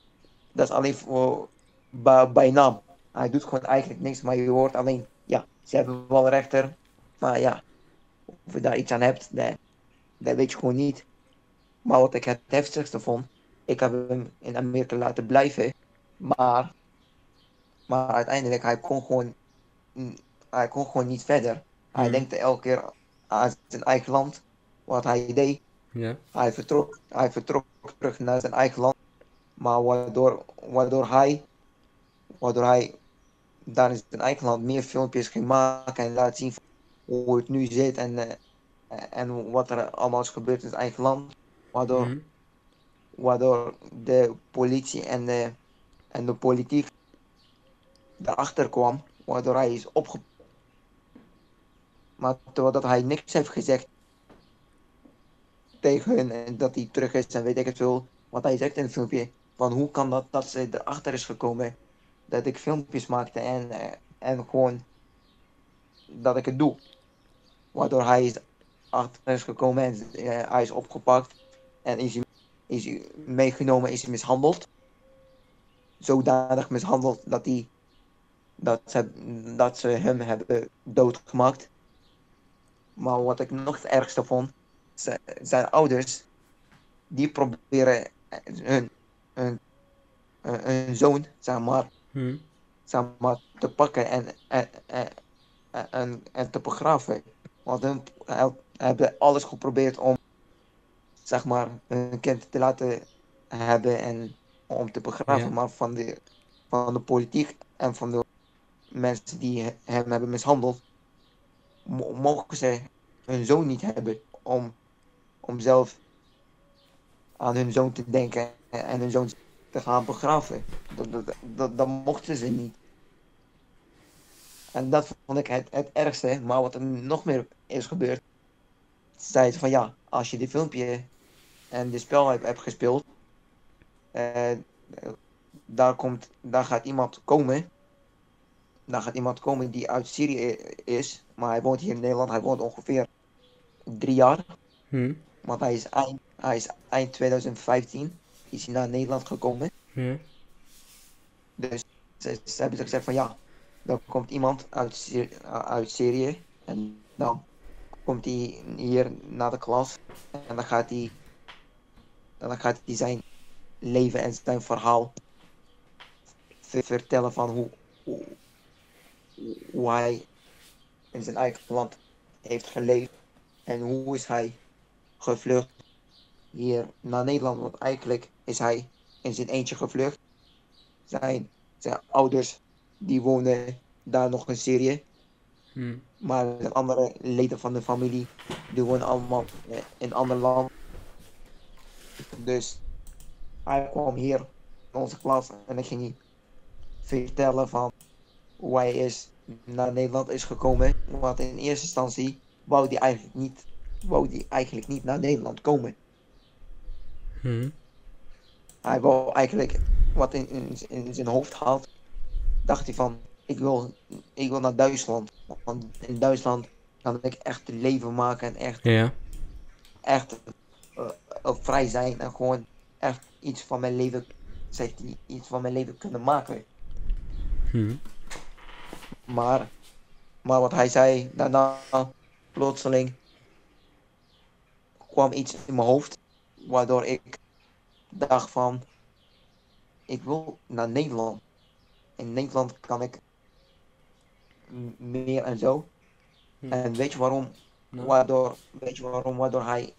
dat is alleen voor, bij, bij naam. Hij doet gewoon eigenlijk niks, maar je hoort alleen, ja, ze hebben wel een rechter, maar ja, of je daar iets aan hebt, dat, dat weet je gewoon niet. Maar wat ik het heftigste vond, ik heb hem in Amerika laten blijven, maar, maar uiteindelijk, hij kon gewoon, mm, hij kon gewoon niet verder. Hij Hmm. denkt elke keer aan zijn eigen land, wat hij deed. Hij vertrok, hij vertrok terug naar zijn eigen land, maar waardoor, waardoor hij, waardoor hij daar in zijn eigen land meer filmpjes ging maken en laat zien hoe het nu zit en, eh, en wat er allemaal is gebeurd in zijn eigen land, waardoor, Hm. waardoor de politie en de, en de politiek erachter kwam, waardoor hij is opgepakt. Maar terwijl dat hij niks heeft gezegd tegen hun en dat hij terug is en weet ik het veel. Want hij zegt in het filmpje van hoe kan dat dat ze erachter is gekomen dat ik filmpjes maakte en, en gewoon dat ik het doe. Waardoor hij is achter is gekomen en eh, hij is opgepakt en is is meegenomen, is mishandeld. Zodanig mishandeld dat hij dat ze, dat ze hem hebben doodgemaakt. Maar wat ik nog het ergste vond, zijn ouders, die proberen hun, hun, zoon, zeg maar, Hm. zeg maar, te pakken en, en, en, en, te begraven. Want hun he- hebben alles geprobeerd om, zeg maar, hun kind te laten hebben en om te begraven. Ja. Maar van de, van de politiek en van de mensen die he- hem hebben mishandeld, mo- mogen ze hun zoon niet hebben om, om zelf aan hun zoon te denken en hun zoon te gaan begraven. Dat, dat, dat, dat mochten ze niet. En dat vond ik het, het ergste. Maar wat er nog meer is gebeurd. Zei ze van ja, als je dit filmpje en dit spel hebt, hebt gespeeld. Eh, daar, komt, daar gaat iemand komen. Daar gaat iemand komen die uit Syrië is. Maar hij woont hier in Nederland. Hij woont ongeveer drie jaar. Hm. Want hij is eind, hij is eind 2015 is hij naar Nederland gekomen. Ja. Dus ze, ze hebben gezegd van ja, dan komt iemand uit, uit Syrië en dan komt hij hier naar de klas en dan gaat hij, dan gaat hij zijn leven en zijn verhaal ver- vertellen van hoe, hoe, hoe hij in zijn eigen land heeft geleefd en hoe is hij gevlucht hier naar Nederland, want eigenlijk is hij in zijn eentje gevlucht. Zijn, zijn ouders die wonen daar nog in Syrië, Hm. maar de andere leden van de familie die wonen allemaal in ander land. Dus hij kwam hier in onze klas en dan ging hij vertellen van hoe hij is naar Nederland is gekomen. Want in eerste instantie wou hij eigenlijk niet, wou hij eigenlijk niet naar Nederland komen. Hm. Hij wou eigenlijk wat in, in, in zijn hoofd had. Dacht hij van, ik wil, ik wil naar Duitsland. Want in Duitsland kan ik echt leven maken en echt, Ja. echt eh, eh, vrij zijn. En gewoon echt iets van mijn leven, zegt hij, iets van mijn leven kunnen maken. Hm. Maar, maar wat hij zei daarna, plotseling, kwam iets in mijn hoofd, waardoor ik dacht van, ik wil naar Nederland. In Nederland kan ik meer en zo. Hm. En weet je waarom? Nou. Waardoor, weet je waarom? Waardoor hij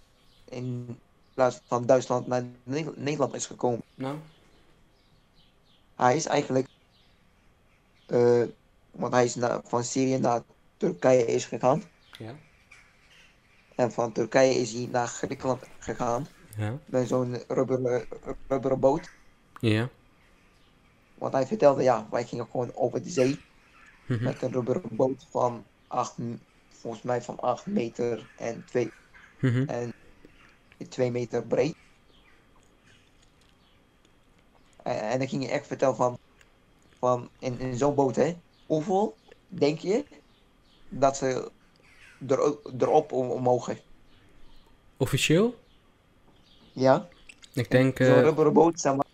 in plaats van Duitsland naar Ne- Nederland is gekomen. Nou. Hij is eigenlijk, eh, want hij is naar, van Syrië naar Turkije is gegaan. Ja. En van Turkije is hij naar Griekenland gegaan Ja. met zo'n rubberen, rubberen boot. Ja. Want hij vertelde, ja, wij gingen gewoon over de zee Mhm. met een rubberen boot van 8, volgens mij van 8 meter en 2, Mhm. en 2 meter breed. En, en dan ging je echt vertellen van, van in, in zo'n boot, hè, hoeveel denk je dat ze er, erop om, mogen? Officieel? Ja? Ik denk, Zo'n eh, rubberen boot, zeg maar.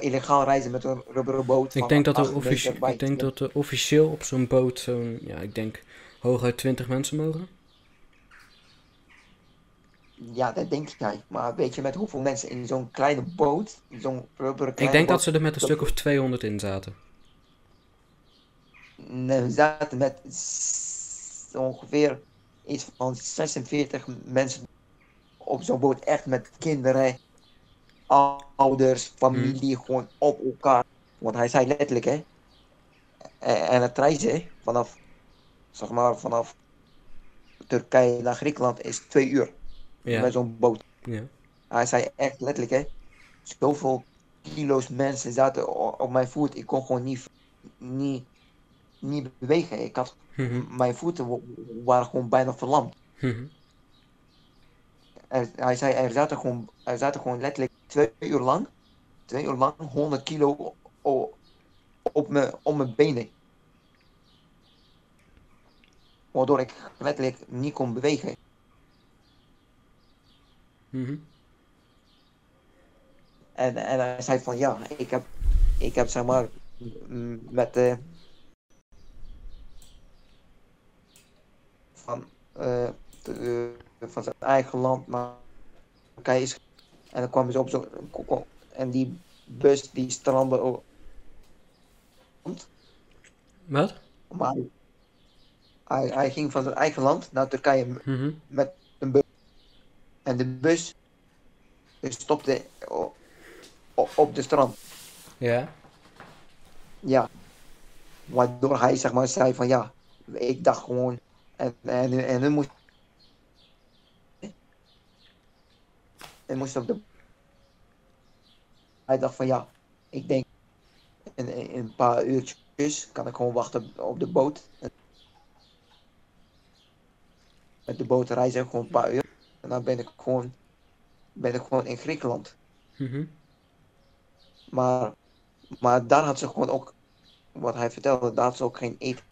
Illegaal reizen met een rubberen boot. ik denk dat er 8 meter officie- bij ik denk twee- dat er officieel op zo'n boot zo'n, ja, ik denk hooguit 20 mensen mogen. Ja, dat denk jij. Maar weet je met hoeveel mensen in zo'n kleine boot, zo'n rubberen Ik denk dat ze er met een stuk of 200 in zaten. Nee, we zaten met ongeveer iets van 46 mensen op zo'n boot. Echt met kinderen, ouders, familie, gewoon op elkaar. Want hij zei letterlijk, hè. En, en het reizen vanaf, zeg maar, vanaf Turkije naar Griekenland is twee uur Ja. met zo'n boot. Ja. Hij zei echt letterlijk, hè. Zoveel kilo's mensen zaten op mijn voet. Ik kon gewoon niet, niet, niet bewegen. Ik had, Mhm. mijn voeten wa- waren gewoon bijna verlamd. Mhm. Er, hij zei, er zaten, gewoon, er zaten gewoon letterlijk twee uur lang, twee uur lang, 100 kilo op mijn, op mijn benen. Waardoor ik letterlijk niet kon bewegen. Mhm. En, en hij zei van ja, ik heb, ik heb zeg maar m- met de van, eh, de- van zijn eigen land naar Turkije is. En dan kwamen ze op zo'n en die bus die strandde. Wat? Maar hij, hij ging van zijn eigen land naar Turkije Mhm. met. En de bus stopte op de strand. Ja. Ja. Waardoor hij zeg maar zei van ja, ik dacht gewoon. En, en, en dan moest. En moest op de. Hij dacht van ja, ik denk. In, in een paar uurtjes kan ik gewoon wachten op, de boot. Met de boot reizen gewoon een paar uur. En dan ben ik gewoon. Ben ik gewoon in Griekenland. Mhm. Maar, maar daar had ze gewoon ook, wat hij vertelde, daar had ze ook geen eten.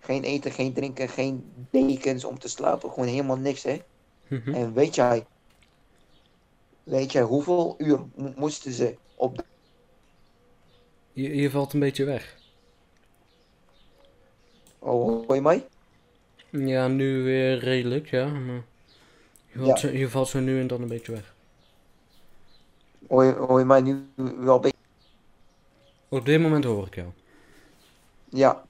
Geen eten, geen drinken, geen dekens om te slapen, gewoon helemaal niks, hè. Mhm. En weet jij, weet jij hoeveel uur mo- moesten ze op. Je, je valt een beetje weg. Oh, hoor je mij? Ja, nu weer redelijk, ja. Maar je, valt Ja. zo, je valt zo nu en dan een beetje weg. Hoor je, hoor je mij nu wel een beetje? Op dit moment hoor ik jou. Ja.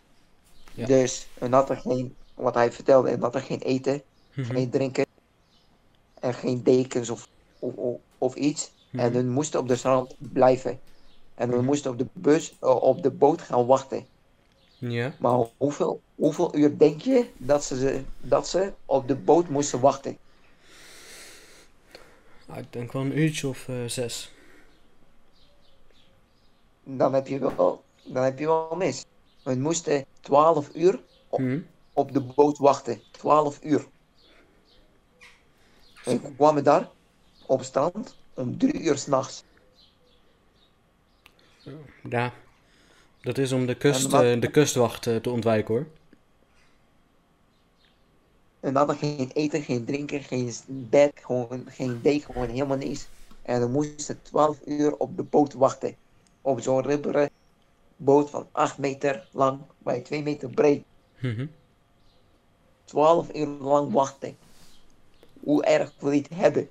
Ja. Dus, en dat er geen, wat hij vertelde, en dat er geen eten, Mhm. geen drinken, en geen dekens of, of, of, iets. En Mhm. hun moesten op de strand blijven. En hun Mhm. moesten op de bus, eh, op de boot gaan wachten. Ja. Maar hoeveel, hoeveel uur denk je dat ze, dat ze op de boot moesten wachten? Ah, ik denk wel een uurtje of eh, zes. Dan heb je wel, dan heb je wel mis. Hun moesten 12 uur Mhm. op de boot wachten. 12 uur. En kwamen daar op strand om 3 uur s'nachts. Ja. Dat is om de, kust, wat- eh, de kustwacht eh, te ontwijken hoor. En dan geen eten, geen drinken, geen bed, gewoon geen deken, gewoon helemaal niets. En dan moesten ze 12 uur op de boot wachten. Op zo'n ribberen boot van 8 meter lang bij 2 meter breed. Mhm. 12 uur lang wachten. Hoe erg wil je het hebben?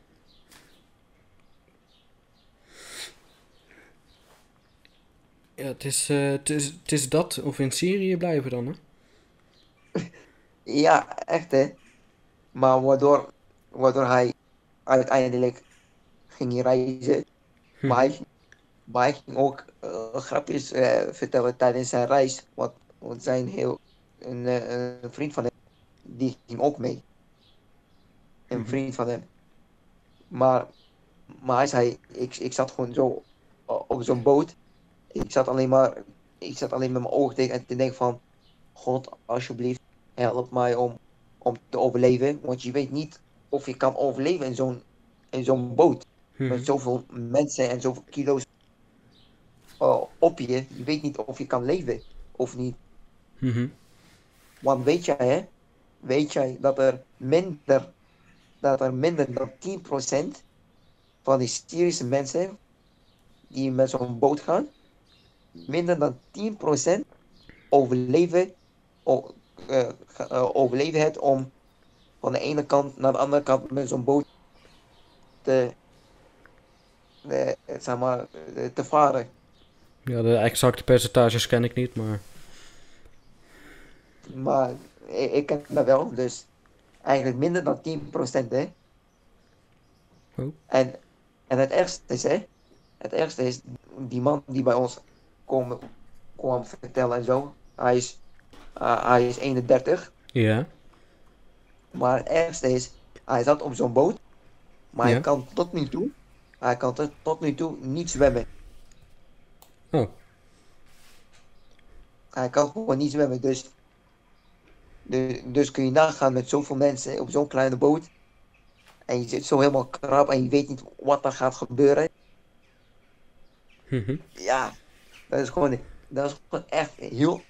Ja, het is, eh, het, is, het is dat of in Syrië blijven dan hè. Ja, echt hè. Maar waardoor, waardoor hij uiteindelijk ging reizen. Hm. Maar, hij, maar hij ging ook eh, grapjes eh, vertellen tijdens zijn reis. Want, want zijn heel, een, een vriend van hem, die ging ook mee. Een Mhm. vriend van hem. Maar, maar hij zei, ik, ik zat gewoon zo op zo'n boot. Ik zat alleen maar, ik zat alleen met mijn ogen dicht en te denken van, God, alsjeblieft, help mij om, om te overleven. Want je weet niet of je kan overleven in zo'n, in zo'n boot. Mhm. Met zoveel mensen en zoveel kilo's eh, op je. Je weet niet of je kan leven of niet. Mhm. Want weet jij, hè? Weet jij dat er minder, dat er minder dan 10% van die Syrische mensen die met zo'n boot gaan, minder dan 10% overleven, o- eh, eh, overleven het om van de ene kant naar de andere kant met zo'n boot te, eh, zeg maar, te varen. Ja, de exacte percentages ken ik niet, maar... Maar ik, ik ken dat wel, dus eigenlijk minder dan 10% hè. Oh. En, en het ergste is hè, het ergste is, die man die bij ons kwam, kwam vertellen en zo, hij is, uh, hij is 31, Ja. maar het ergste is, hij zat op zo'n boot, maar hij kan tot nu toe, hij kan tot, tot nu toe niet zwemmen. Oh. Hij kan gewoon niet zwemmen, dus, dus, dus kun je nagaan met zoveel mensen op zo'n kleine boot. En je zit zo helemaal krap en je weet niet wat er gaat gebeuren. Mhm. Ja, dat is gewoon, dat is gewoon echt heel,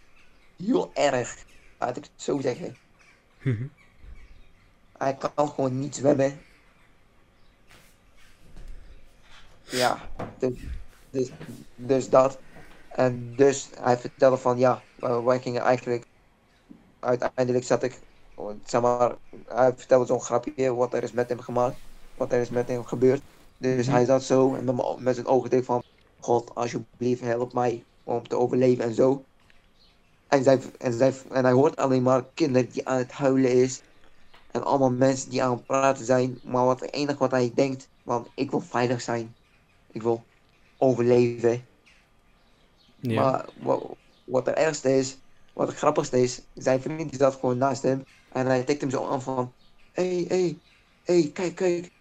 heel erg, laat ik het zo zeggen. Mhm. Hij kan gewoon niet zwemmen. Ja, dus, dus, dus dat. En dus hij vertelde van ja, eh, wij gingen eigenlijk. Uiteindelijk zat ik, zeg maar, hij vertelde zo'n grapje wat er is met hem gemaakt, wat er is met hem gebeurd. Dus hij zat zo en met, met zijn ogen dicht van, God, alsjeblieft help mij om te overleven en zo. En, zij, en, zij, en hij hoort alleen maar kinderen die aan het huilen is. En allemaal mensen die aan het praten zijn. Maar wat het enige wat hij denkt, want ik wil veilig zijn. Ik wil overleven. Ja. Maar wat, wat het ergste is, wat het grappigste is, zijn vriend die zat gewoon naast hem. En hij tikt hem zo aan van, hé, hey, hé, hey, hé, hey, kijk, kijk,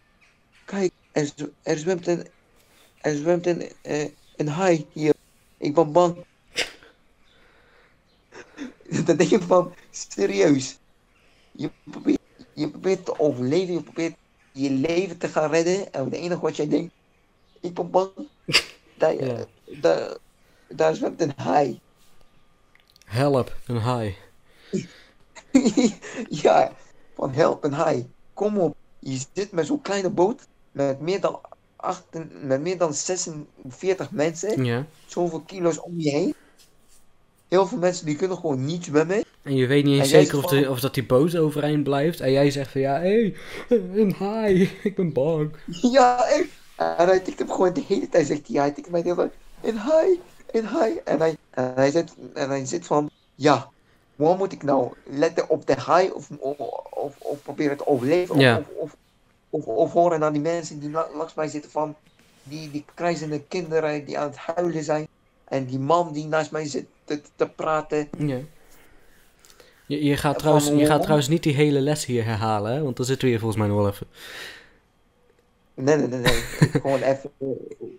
kijk, er, er zwemt een, er zwemt een, eh, een haai hier. Ik ben bang. Dan denk je van, serieus. Je probeert, je probeert te overleven, je probeert je leven te gaan redden. En het enige wat jij denkt, ik ben bang. Daar, Ja. daar, daar zwemt een haai. Help, een haai. ja, van help een haai. Kom op. je zit met zo'n kleine boot met meer dan, acht, met meer dan 46 mensen, Ja. zoveel kilo's om je heen. Heel veel mensen die kunnen gewoon niet zwemmen. En je weet niet eens En zeker of, de, of dat die boot overeind blijft. En jij zegt van ja, hé, hey, een haai, ik ben bang. Ja, echt. En hij tikt hem gewoon de hele tijd, zegt hij. Hij tikt mij de hele tijd, een haai, een haai. En hij, en hij zit, en hij zit van, ja, waar moet ik nou letten op de haai of, of, of, of proberen te overleven? Of, Ja. of, of, of, of horen naar die mensen die la- langs mij zitten van, die, die krijzende kinderen die aan het huilen zijn. En die man die naast mij zit te, te praten. Ja. Je, je, gaat trouwens, je gaat trouwens niet die hele les hier herhalen, hè? want dan zitten we hier volgens mij nog wel even. Nee, nee, nee, nee. Ik gewoon even,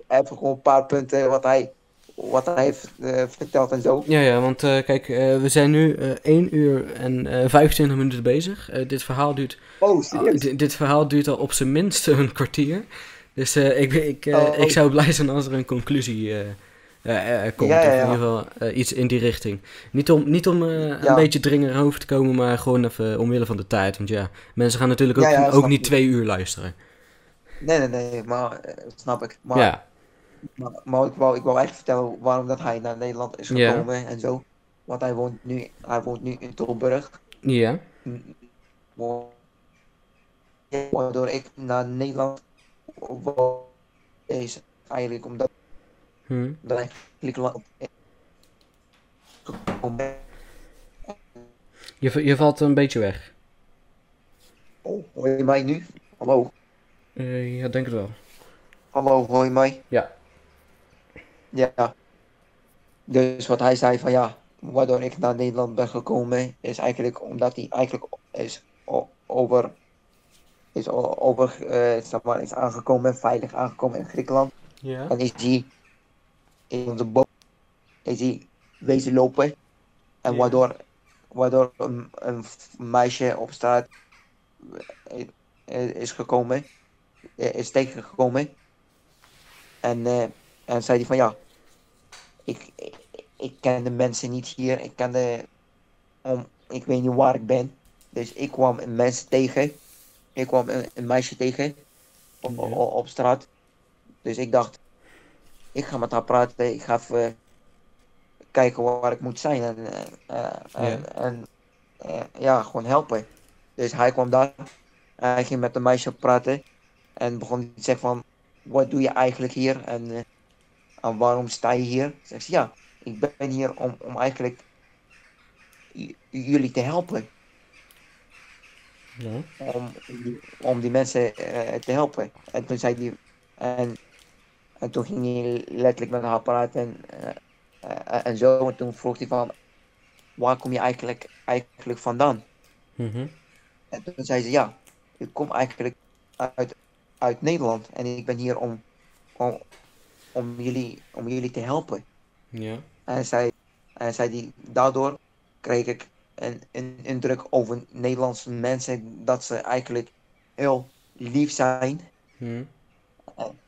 even gewoon een paar punten wat hij, wat hij heeft eh, verteld en zo. Ja, ja, want eh, kijk, eh, we zijn nu eh 1 uur en eh 25 minuten bezig. Dit, verhaal duurt, Oh, serieus? dit verhaal duurt al op zijn minst een kwartier. Dus eh, ik, ik, eh, Oh. ik zou blij zijn als er een conclusie eh, komt. Ja, ja, Of in ieder geval iets in die richting. Niet om, niet om een beetje dringender over te komen, maar gewoon even omwille van de tijd. Want ja, mensen gaan natuurlijk ook, niet ik. twee uur luisteren. Nee, nee, nee, maar snap ik. Maar, ja, maar, maar ik, wou, ik wou echt vertellen waarom dat hij naar Nederland is gekomen en zo. Want hij woont nu, hij woont nu in Tilburg. ja. Waardoor ik naar Nederland is eigenlijk omdat Hm. dat ik Griekenland gekomen ben. Je, je valt een beetje weg. Oh, hoor je mij nu? Hallo? Eh, ja, denk het wel. Hallo, hoor je mij? Ja. Ja. Dus wat hij zei van ja, waardoor ik naar Nederland ben gekomen, is eigenlijk omdat hij eigenlijk is over, is over, eh, zeg maar, is aangekomen, veilig aangekomen in Griekenland. Ja. En is hij in onze boot, is hij wezen lopen. En Ja. waardoor, waardoor een, een meisje op straat eh, eh, is gekomen, is tegengekomen. En, en zei hij van ja, ik, ik, ik ken de mensen niet hier, ik ken de, om, ik weet niet waar ik ben. Dus ik kwam een mens tegen, ik kwam een, een meisje tegen op, Ja. op, op straat. Dus ik dacht, ik ga met haar praten, ik ga even kijken waar ik moet zijn en, eh, eh, en, en eh, ja, gewoon helpen. Dus hij kwam daar, hij ging met de meisje praten en begon te zeggen van, wat doe je eigenlijk hier en, eh, en waarom sta je hier? Zegt ze, ja, ik ben hier om, om eigenlijk jullie te helpen, Om, om die mensen eh, te helpen. En toen zei hij, en, en toen ging hij letterlijk met haar praten en, eh, eh, en zo. En toen vroeg hij van, waar kom je eigenlijk, eigenlijk vandaan? Mhm. En toen zei ze, ja, ik kom eigenlijk uit, uit Nederland en ik ben hier om, om, om, jullie, om jullie te helpen. Ja. En zij, en zij die, daardoor kreeg ik een, een indruk over Nederlandse mensen dat ze eigenlijk heel lief zijn Hm.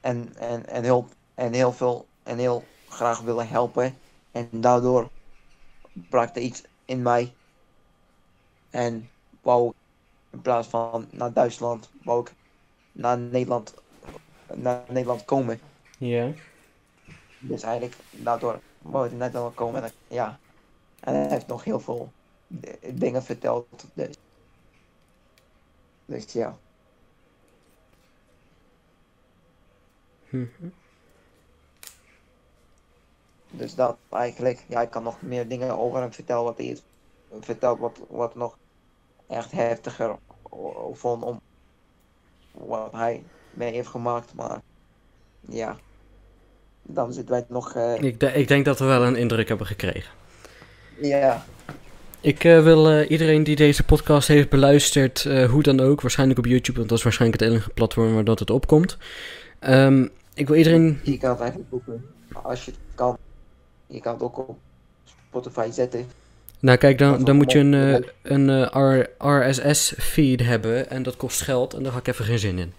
en, en, en, heel, en heel veel en heel graag willen helpen. En daardoor brak er iets in mij. En wou ik in plaats van naar Duitsland, wou ik naar Nederland, naar Nederland komen. Ja. Dus eigenlijk daardoor wou ik naar Nederland komen. En, ja. en hij heeft nog heel veel dingen verteld. Dus, dus ja. Mhm. Dus dat eigenlijk, ja, ik kan nog meer dingen over hem vertellen wat hij is verteld, wat, wat nog echt heftiger vond om wat hij mee heeft gemaakt, maar ja, dan zitten wij nog, eh, Ik, de- ik denk dat we wel een indruk hebben gekregen. ja, Ik eh, wil eh, iedereen die deze podcast heeft beluisterd, eh, hoe dan ook, waarschijnlijk op YouTube, want dat is waarschijnlijk het enige platform waar dat het opkomt. Ehm, ik wil iedereen. je kan het eigenlijk ook, eh, als je het kan, je kan het ook op Spotify zetten. Nou, kijk, dan, dan moet je een, een RSS-feed hebben en dat kost geld en daar ga ik even geen zin in.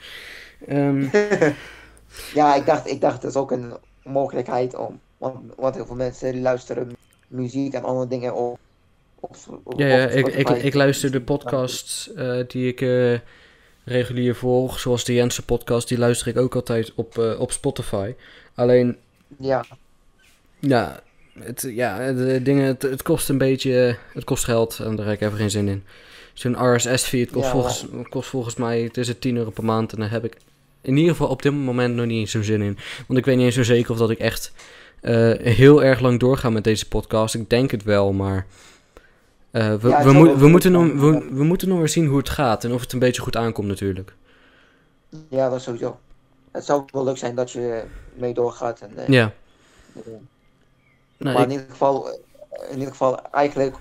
Ehm, Ja, ik dacht, ik dacht dat is ook een mogelijkheid om, want, want heel veel mensen luisteren muziek en andere dingen op. ja, ja ik, ik, ik luister de podcasts eh, die ik eh, regulier volg, zoals de Jensen podcast, die luister ik ook altijd op, eh, op Spotify. Alleen, Ja, ja, het, ja de dingen, het, het kost een beetje, het kost geld en daar heb ik even geen zin in. Zo'n RSS-feed kost, Ja, volgens, kost volgens mij, het is het 10 euro per maand en daar heb ik in ieder geval op dit moment nog niet eens zo'n zin in. Want ik weet niet eens zo zeker of dat ik echt heel erg lang doorga met deze podcast. Ik denk het wel, maar eh, we, Ja, we, we, moeten nog, we, we moeten nog weer zien hoe het gaat en of het een beetje goed aankomt natuurlijk. ja, dat sowieso. Het zou wel leuk zijn dat je mee doorgaat. En, eh, Ja. Nou, maar ik- in ieder geval, eh, in ieder geval eigenlijk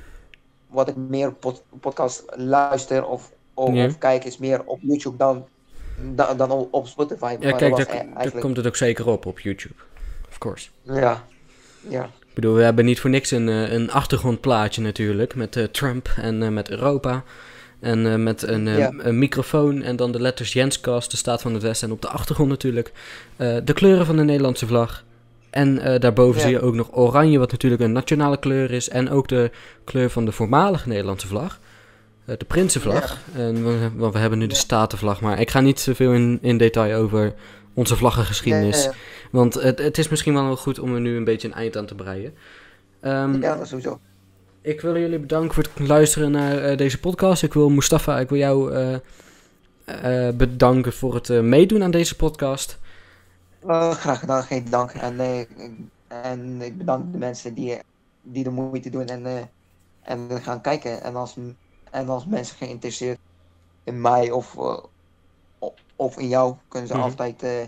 wat ik meer pod podcast luister of, of, Ja. of kijk is meer op YouTube dan, dan, dan op- Spotify. ja, Maar kijk, dat daar, e- daar komt het ook zeker op op YouTube. Of course. ja, ja, Ik bedoel, we hebben niet voor niks een, eh, een achtergrondplaatje natuurlijk. Met eh, Trump en eh, met Europa. En met een, Ja. een microfoon en dan de letters Jenskast, de staat van het Westen. En op de achtergrond natuurlijk de kleuren van de Nederlandse vlag. En daarboven Ja. zie je ook nog oranje, wat natuurlijk een nationale kleur is. En ook de kleur van de voormalige Nederlandse vlag. De Prinsenvlag. En we, want we hebben nu de. Statenvlag. Maar ik ga niet zoveel in, in detail over onze vlaggengeschiedenis. Ja, ja, Want het, het is misschien wel goed om er nu een beetje een eind aan te breien. Ehm, ja, dat sowieso. Ik wil jullie bedanken voor het luisteren naar eh, deze podcast. Ik wil Mustafa, ik wil jou eh, eh, bedanken voor het meedoen aan deze podcast. Eh, graag gedaan, geen dank. En, en ik bedank de mensen die, die de moeite doen en, en gaan kijken. En als, en als mensen geïnteresseerd in mij of, of in jou, kunnen ze Mhm. altijd eh,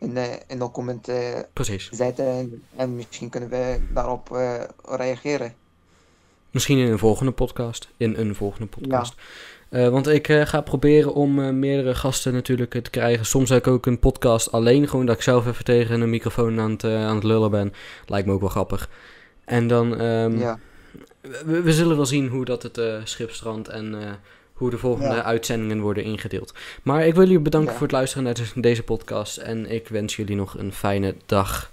in, eh, in een comment eh, Precies. zetten. En, en misschien kunnen we daarop eh, reageren. Misschien in een volgende podcast. In een volgende podcast. Eh, want ik eh, ga proberen om eh, meerdere gasten natuurlijk eh, te krijgen. Soms heb ik ook een podcast alleen. Gewoon dat ik zelf even tegen een microfoon aan het, eh, aan het lullen ben. Lijkt me ook wel grappig. En dan... ehm, ja, We, we zullen wel zien hoe dat het eh schip strandt en eh, hoe de volgende Ja. uitzendingen worden ingedeeld. Maar ik wil jullie bedanken Ja. voor het luisteren naar de- deze podcast. En ik wens jullie nog een fijne dag,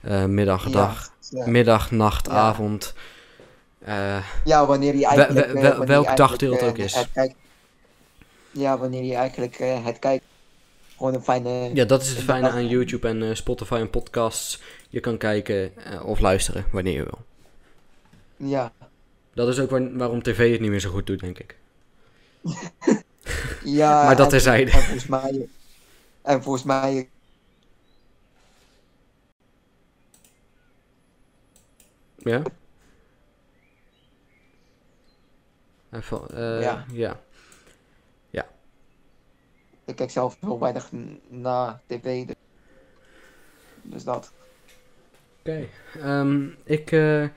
eh, middag, dag, ja. middag, nacht, avond. Eh, Ja, wanneer je eigenlijk... wel- eh, wel- wanneer welk je dagdeel het ook is. het kijkt. Ja, wanneer je eigenlijk het kijkt. Gewoon een fijne... ja, dat is het fijne aan YouTube en Spotify en podcasts. Je kan kijken of luisteren wanneer je wil. Ja, Dat is ook waar- waarom tv het niet meer zo goed doet, denk ik. ja. Maar dat en- terzijde. En volgens mij... En volgens mij... Ja? Even, eh, Ja. ja. Ik kijk zelf heel weinig n- naar tv. Dus, dus dat. Oké. Ehm, ik, eh, ik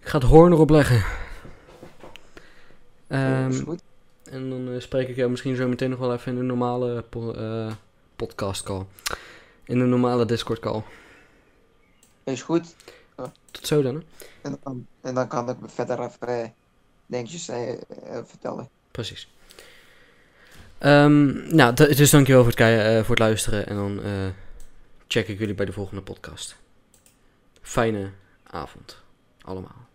ga het hoorn erop leggen. Ehm, is goed. En dan eh, spreek ik jou misschien zo meteen nog wel even in een normale po- eh, podcast call. In een normale Discord call. Is goed. Tot zo dan, hè? En dan, en dan kan ik verder even dingetjes eh, vertellen. Precies. Ehm, nou, dus dankjewel voor het, voor het luisteren. En dan check ik jullie bij de volgende podcast. Fijne avond. Allemaal.